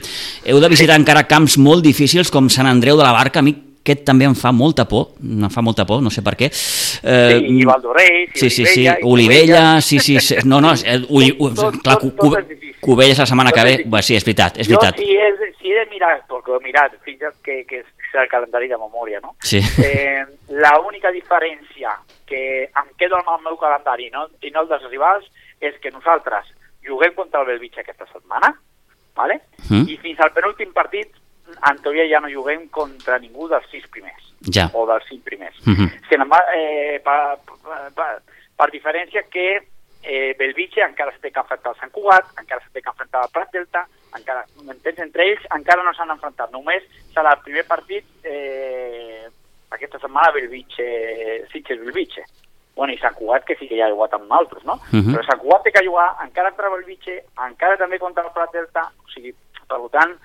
Heu de visitar encara camps molt difícils com Sant Andreu de la Barca, a mi aquest també em fa molta por, em fa molta por, no sé per què. Eh, sí, i Valdoreix, i sí, sí, sí, Olivella, sí, sí, sí, no, no, eh, ui, ui, Tot- clar, tot- tot. Cubelles la setmana que ve, bé, sí, és veritat, és jo veritat. si he, si he de mirar, perquè he mirat, fixa't que, que és el calendari de memòria, no? Sí. Eh, la única diferència que em quedo amb el meu calendari no, i no el dels rivals és que nosaltres juguem contra el Belvitge aquesta setmana, ¿vale? Mm. i fins al penúltim partit en teoria ja no juguem contra ningú dels sis primers Ja. o dels cinc primers. Mhm. Sin embargo, eh, per, per, per, per diferència que eh, Belvitge encara se té que enfrontar al Sant Cugat, encara se té que enfrontar al Prat Delta, encara, m'entens? Entre ells encara no s'han enfrontat, només serà el primer partit eh, aquesta setmana Belvitge, Sitges Belvitge. Bueno, i Sant Cugat que sí que ja ha jugat amb altres, no? Mhm. Però Sant Cugat té que jugar encara contra Belvitge, encara també contra el Prat Delta, o sigui, per tant,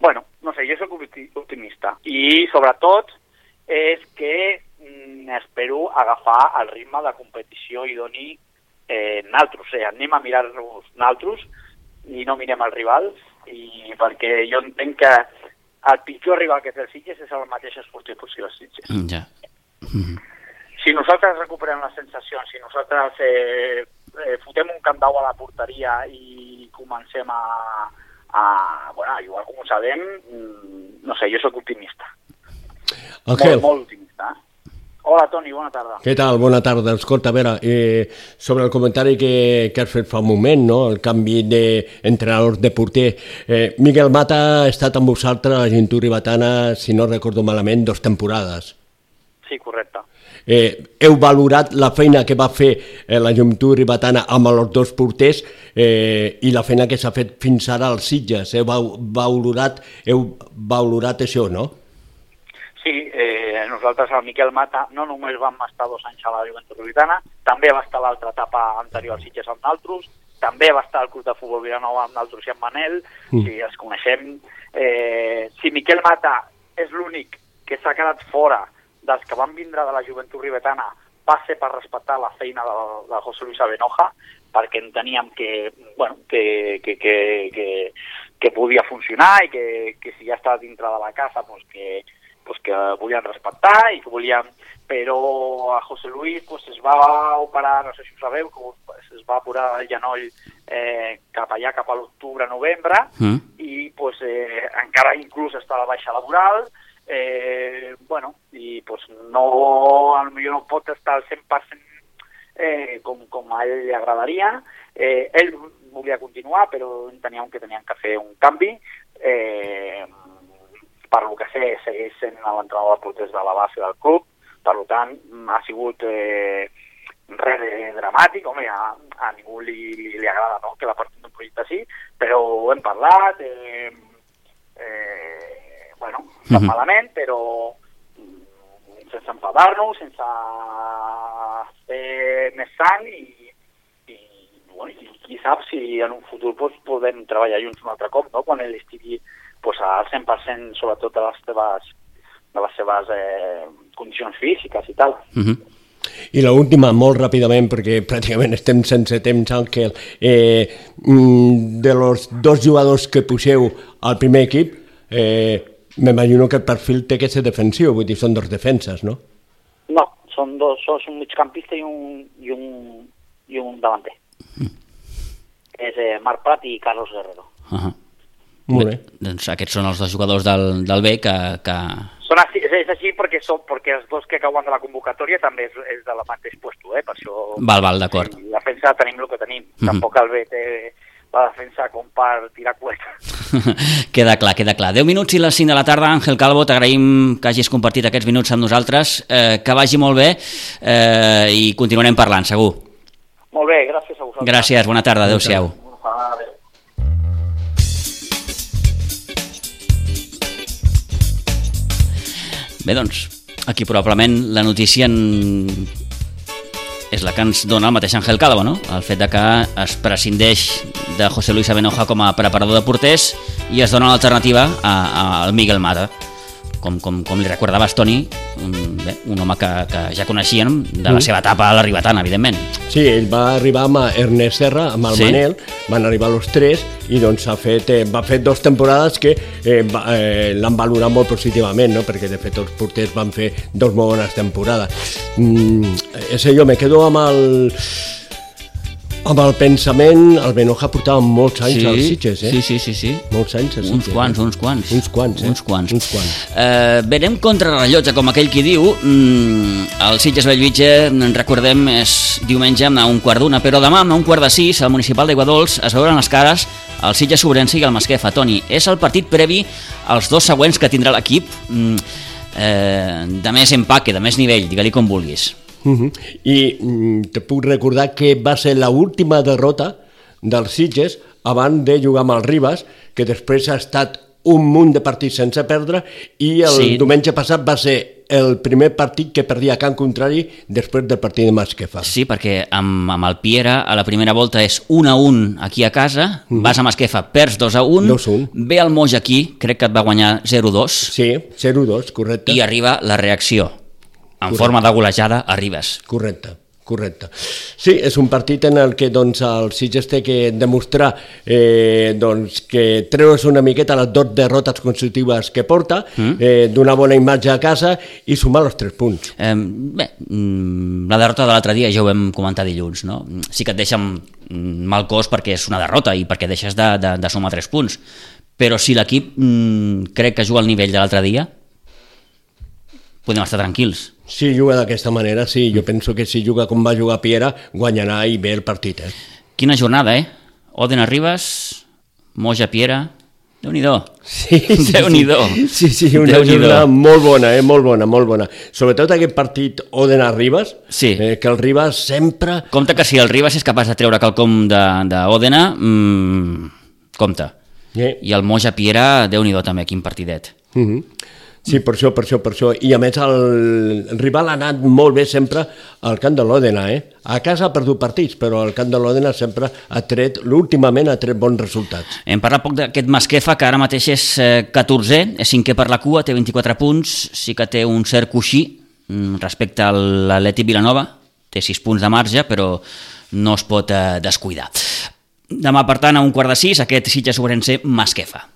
bueno, no sé, jo soc opti- optimista. I sobretot és que mm, espero agafar el ritme de competició i doni eh, naltros, o sigui, anem a mirar-nos naltros i no mirem els rivals, i perquè jo entenc que el pitjor rival que té el Sitges és el mateix esportiu que el Sitges. Ja. Si nosaltres recuperem les sensacions, si nosaltres eh, eh, fotem un candau a la porteria i comencem a, a, bueno, a jugar com ho sabem, mm, no sé, jo sóc optimista. Ángel, Molt, molt optimista. Hola, Toni, bona tarda. què tal? Bona tarda. Escolta, a veure, eh, sobre el comentari que, que has fet fa un moment, no? el canvi d'entrenador de porter. Eh, Miguel Mata ha estat amb vosaltres a la Gentú Ribatana, si no recordo malament, dos temporades. Sí, correcte. Eh, heu valorat la feina que va fer eh, la Joventut Ribatana amb els dos porters eh, i la feina que s'ha fet fins ara als Sitges. Heu valorat, heu valorat això, no? Sí, eh, nosaltres, el Miquel Mata, no només vam estar dos anys a la Joventut Rubitana, també va estar l'altra etapa anterior al Sitges amb naltros, també va estar al Club de Futbol Vilanova amb naltros i amb Manel, mm. si els coneixem. Eh, si Miquel Mata és l'únic que s'ha quedat fora dels que van vindre de la Joventut Ribetana, va ser per respectar la feina de, de José Luis Abenoja, perquè enteníem que, bueno, que, que, que, que, que podia funcionar i que, que si ja estava dintre de la casa pues que, pues que volien respectar i que volien... Però a José Luis pues, es va operar, no sé si ho sabeu, que es va operar el genoll eh, cap allà, cap a l'octubre-novembre, Mm. i pues, eh, encara inclús està a la baixa laboral, eh, bueno, i pues, no, potser no pot estar al 100% eh, com, com a ell li agradaria. Eh, ell volia continuar, però enteníem que tenien que fer un canvi. Eh, per lo que sé, segueix sent l'entrenador de porters de la base del club, per tant, ha sigut eh, res de dramàtic, home, a, a ningú li, li, li agrada no? que la partit d'un projecte sí, però ho hem parlat, eh, eh, bueno, no Mhm. malament, però mm, sense enfadar-nos, sense fer més sang i, i, bueno, i qui sap si en un futur pues, podem treballar junts un altre cop, no? quan ell estigui pues, al 100% sobretot de les seves, de les seves eh, condicions físiques i tal. Mhm. I l'última, molt ràpidament, perquè pràcticament estem sense temps, Àngel, eh, mm, de los dos jugadors que poseu al primer equip, eh, m'imagino que el perfil té que ser defensiu, vull dir, són dos defenses, no? No, són dos, són un migcampista i un, i un, i un davanter. És eh, Marc Prat i Carlos Guerrero. Uh -huh. Molt bé. Doncs aquests són els dos jugadors del, del B que, que, Són així, és, és així perquè, són, perquè els dos que cauen de la convocatòria també és, és de la mateix puesto, eh? per això... Val, val, d'acord. Sí, la defensa tenim el que tenim. Mhm. Tampoc el B té la defensa com per tirar coets. queda clar, queda clar. 10 minuts i les 5 de la tarda, Àngel Calvo, t'agraïm que hagis compartit aquests minuts amb nosaltres, eh, que vagi molt bé eh, i continuarem parlant, segur. Molt bé, gràcies a vosaltres. Gràcies, bona tarda, adeu-siau. Adéu. Bé, doncs, aquí probablement la notícia en... és la que ens dona el mateix Ángel Calvo, no? El fet de que es prescindeix de José Luis Abenoja com a preparador de porters i es dona l'alternativa al Miguel Mata. Com, com, com li recordaves, Toni, un, bé, un home que, que ja coneixíem de la Mm. seva etapa a la Ribetana, evidentment. Sí, ell va arribar amb Ernest Serra, amb el Sí? Manel, van arribar els tres i doncs ha fet, eh, va fer dos temporades que eh, va, eh, l'han valorat molt positivament, no? perquè de fet els porters van fer dos molt bones temporades. Mm, ese jo me quedo amb el, amb el pensament, el Benoja portava molts anys Sí, als Sitges, eh? sí, sí, sí, sí. Molts anys a Sitges. Uns quants, eh? uns quants. Uns quants, eh? Uns quants. Uns quants. Eh, verem contra rellotge, com aquell qui diu. Mm, el Sitges Bellvitge, en recordem, és diumenge a un quart d'una, però demà a un quart de sis, al Municipal d'Aiguadols, es veuran les cares el Sitges Sobrense i el Masquefa. Toni, és el partit previ als dos següents que tindrà l'equip mm, eh, de més empaque, de més nivell, digue-li com vulguis. Uh -huh. I mm, te puc recordar que va ser la última derrota dels Sitges abans de jugar amb el Ribas, que després ha estat un munt de partits sense perdre i el Sí. diumenge passat va ser el primer partit que perdia a Can Contrari després del partit de Masquefa. Sí, perquè amb, amb el Piera a la primera volta és 1 a 1 aquí a casa, Mhm. vas a Masquefa, perds 2 a 1, 2-1. ve el Moix aquí, crec que et va guanyar 0-2, Sí, 0-2, correcte. i arriba la reacció. En Correcte. forma de golejada arribes. Correcte, correcte. Sí, és un partit en el que doncs, el Sitges té que demostrar eh, doncs, que treure's una miqueta les dues derrotes consecutives que porta, mm. eh, donar bona imatge a casa i sumar els tres punts. Eh, bé, mm, la derrota de l'altre dia ja ho vam comentar dilluns, no? Sí que et deixa mm, mal cos perquè és una derrota i perquè deixes de, de, de sumar 3 punts. Però si l'equip mm, crec que juga al nivell de l'altre dia, podem estar tranquils. Si juga d'aquesta manera, sí, jo penso que si juga com va jugar Piera, guanyarà i bé el partit. Eh? Quina jornada, eh? Oden Arribas, Moja Piera... Déu-n'hi-do. Sí, Déu-n'hi-do. Sí, sí, una jornada molt bona, eh? molt bona, molt bona. Sobretot aquest partit Odena Ribas, Sí. eh, que el Ribas sempre... Compte que si el Ribas és capaç de treure quelcom d'Òdena, mmm, compte. Eh? I el Moja Piera, déu nhi també, quin partidet. Mm -hmm. Sí, per això, per això, per això. I a més el, el rival ha anat molt bé sempre al camp de l'Òdena, eh? A casa ha perdut partits, però al camp de l'Òdena sempre ha tret, últimament ha tret bons resultats. Hem parlat poc d'aquest Masquefa, que ara mateix és eh, 14è, és cinquè per la cua, té 24 punts, sí que té un cert coixí mm, respecte a l'Atleti Vilanova, té 6 punts de marge, però no es pot eh, descuidar. Demà, per tant, a un quart de sis, aquest Sitges Sobrense Masquefa.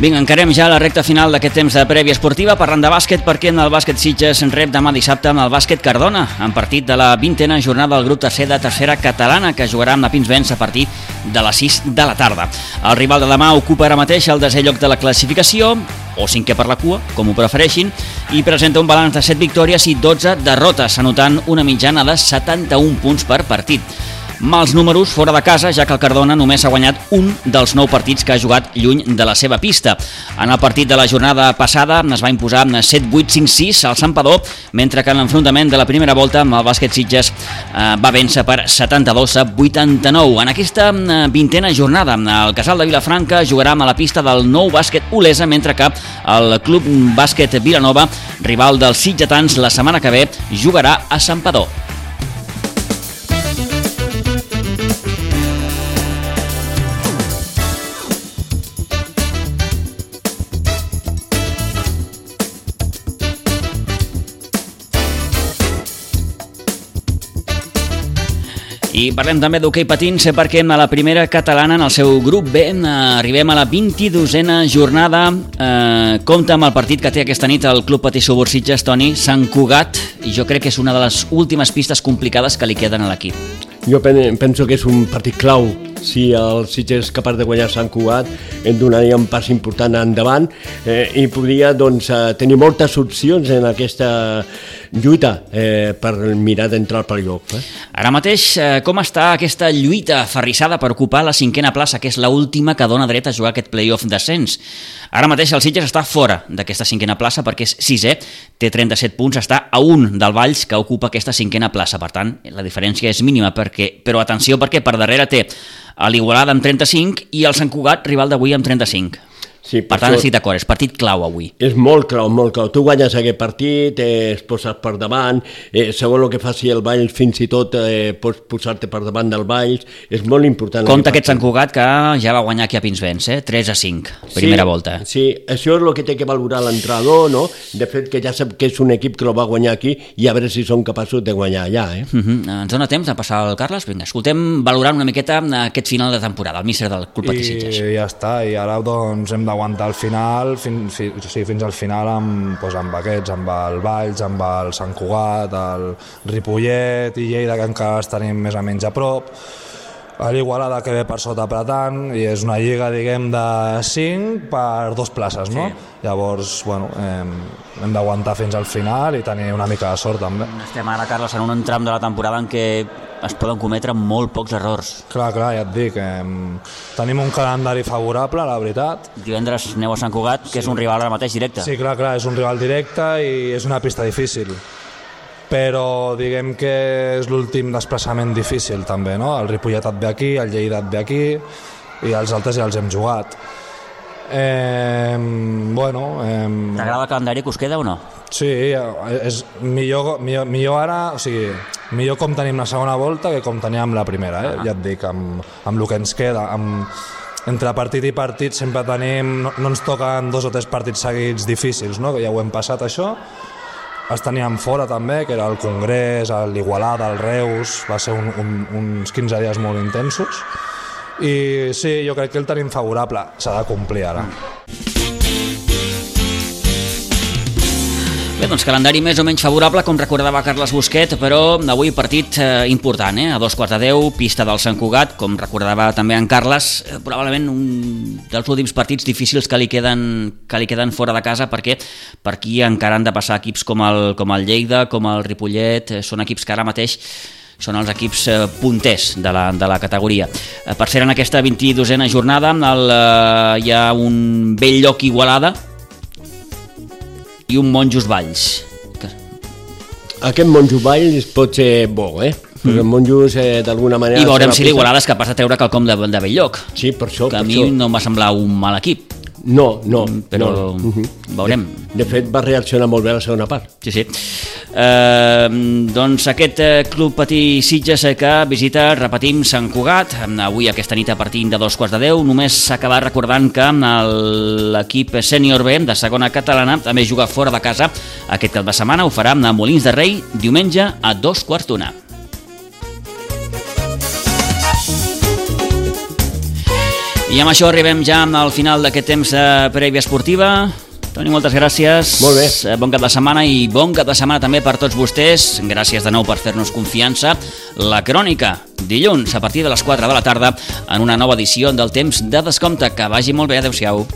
Vinga, encarem ja la recta final d'aquest temps de prèvia esportiva parlant de bàsquet perquè en el bàsquet Sitges en rep demà dissabte amb el bàsquet Cardona en partit de la vintena jornada del grup tercer de tercera catalana que jugarà amb la Pinsbens a partir de les 6 de la tarda. El rival de demà ocupa ara mateix el desè lloc de la classificació o cinquè per la cua, com ho prefereixin, i presenta un balanç de 7 victòries i 12 derrotes, anotant una mitjana de 71 punts per partit. Mals números fora de casa, ja que el Cardona només ha guanyat un dels nou partits que ha jugat lluny de la seva pista. En el partit de la jornada passada es va imposar 7-8-5-6 al Sampador, mentre que en l'enfrontament de la primera volta amb el bàsquet Sitges eh, va vèncer per 72 a 89. En aquesta eh, vintena jornada, el Casal de Vilafranca jugarà amb la pista del nou bàsquet Olesa, mentre que el Club Bàsquet Vilanova, rival dels sitgetans, la setmana que ve jugarà a Sampador. I parlem també d'hoquei patins perquè a la primera catalana en el seu grup B arribem a la 22a jornada eh, compta amb el partit que té aquesta nit el Club Patí Subursitges, Toni, Sant Cugat i jo crec que és una de les últimes pistes complicades que li queden a l'equip. Jo penso que és un partit clau si el Sitges és capaç de guanyar Sant Cugat en donaria un pas important endavant eh, i podria doncs, eh, tenir moltes opcions en aquesta lluita eh, per mirar d'entrar al playoff. Eh? Ara mateix, eh, com està aquesta lluita ferrissada per ocupar la cinquena plaça, que és l'última que dona dret a jugar aquest playoff d'ascens? Ara mateix el Sitges està fora d'aquesta cinquena plaça perquè és sisè, té 37 punts, està a un del Valls que ocupa aquesta cinquena plaça. Per tant, la diferència és mínima, perquè, però atenció perquè per darrere té l'Igualada amb 35 i el Sant Cugat, rival d'avui, amb 35. Sí, per, per tant, estic d'acord, és partit clau avui. És molt clau, molt clau. Tu guanyes aquest partit, eh, es poses per davant, eh, segons el que faci el Valls, fins i tot eh, pots posar-te per davant del Valls, és molt important. Compte aquest Sant Cugat que ja va guanyar aquí a Pinsbens, eh? 3 a 5, primera sí, volta. Sí, això és el que té que valorar l'entrenador, no? De fet, que ja sap que és un equip que el va guanyar aquí i a veure si són capaços de guanyar allà, eh? Uh -huh. Ens dona temps de passar al Carles? Vinga, escoltem valorant una miqueta aquest final de temporada, el míster del Club Sitges. I ja està, i ara doncs hem d'aguantar el final, fins, fins, o sigui, fins al final amb, doncs, amb aquests, amb el Valls, amb el Sant Cugat, el Ripollet i Lleida, que encara els tenim més o menys a prop, l'Igualada que ve per sota apretant i és una lliga, diguem, de 5 per dos places, no? Sí. Llavors, bueno, eh, hem d'aguantar fins al final i tenir una mica de sort també. Estem ara, Carles, en un tram de la temporada en què es poden cometre molt pocs errors. Clar, clar, ja et dic, eh, tenim un calendari favorable, la veritat. Divendres aneu a Sant Cugat, que sí. és un rival ara mateix directe. Sí, clar, clar, és un rival directe i és una pista difícil però diguem que és l'últim desplaçament difícil també, no? El Ripollet et ve aquí, el Lleida et ve aquí i els altres ja els hem jugat. Eh, bueno... Eh, T'agrada el calendari que us queda o no? Sí, és millor, millor, millor ara, o sigui, millor com tenim la segona volta que com teníem la primera, eh? Ah. ja et dic, amb, amb el que ens queda, amb, entre partit i partit sempre tenim, no, no ens toquen dos o tres partits seguits difícils, no? que ja ho hem passat això, els teníem fora també, que era el Congrés, l'Igualada, el Reus, va ser un, un, uns 15 dies molt intensos, i sí, jo crec que el tenim favorable, s'ha de complir ara. Bé, doncs calendari més o menys favorable, com recordava Carles Busquet, però avui partit eh, important, eh? a dos quarts de deu, pista del Sant Cugat, com recordava també en Carles, eh, probablement un dels últims partits difícils que li queden, que li queden fora de casa, perquè per aquí encara han de passar equips com el, com el Lleida, com el Ripollet, eh, són equips que ara mateix són els equips eh, punters de la, de la categoria. Eh, per ser en aquesta 22a jornada el, eh, hi ha un vell lloc Igualada, i un Monjos Valls. Aquest Monjos Valls pot ser bo, eh? Perquè mm. Monjos, eh, d'alguna manera... I veurem si l'Igualada és capaç de treure quelcom de, de Belllloc. Sí, per això. Que per a mi això. no em va semblar un mal equip. No, no. Però no. uh -huh. veurem. De, de fet, va reaccionar molt bé a la segona part. Sí, sí. Eh, doncs aquest eh, Club Patí Sitges que visita, repetim, Sant Cugat. Avui aquesta nit a partir de dos quarts de deu. Només s'acaba recordant que l'equip sènior B de segona catalana també juga fora de casa aquest cap de setmana. Ho farà a Molins de Rei diumenge a dos quarts d'una. I amb això arribem ja al final d'aquest temps de prèvia esportiva. Toni, moltes gràcies. Molt bé. Eh, bon cap de setmana i bon cap de setmana també per tots vostès. Gràcies de nou per fer-nos confiança. La crònica, dilluns, a partir de les 4 de la tarda, en una nova edició del temps de descompte. Que vagi molt bé. Adéu-siau.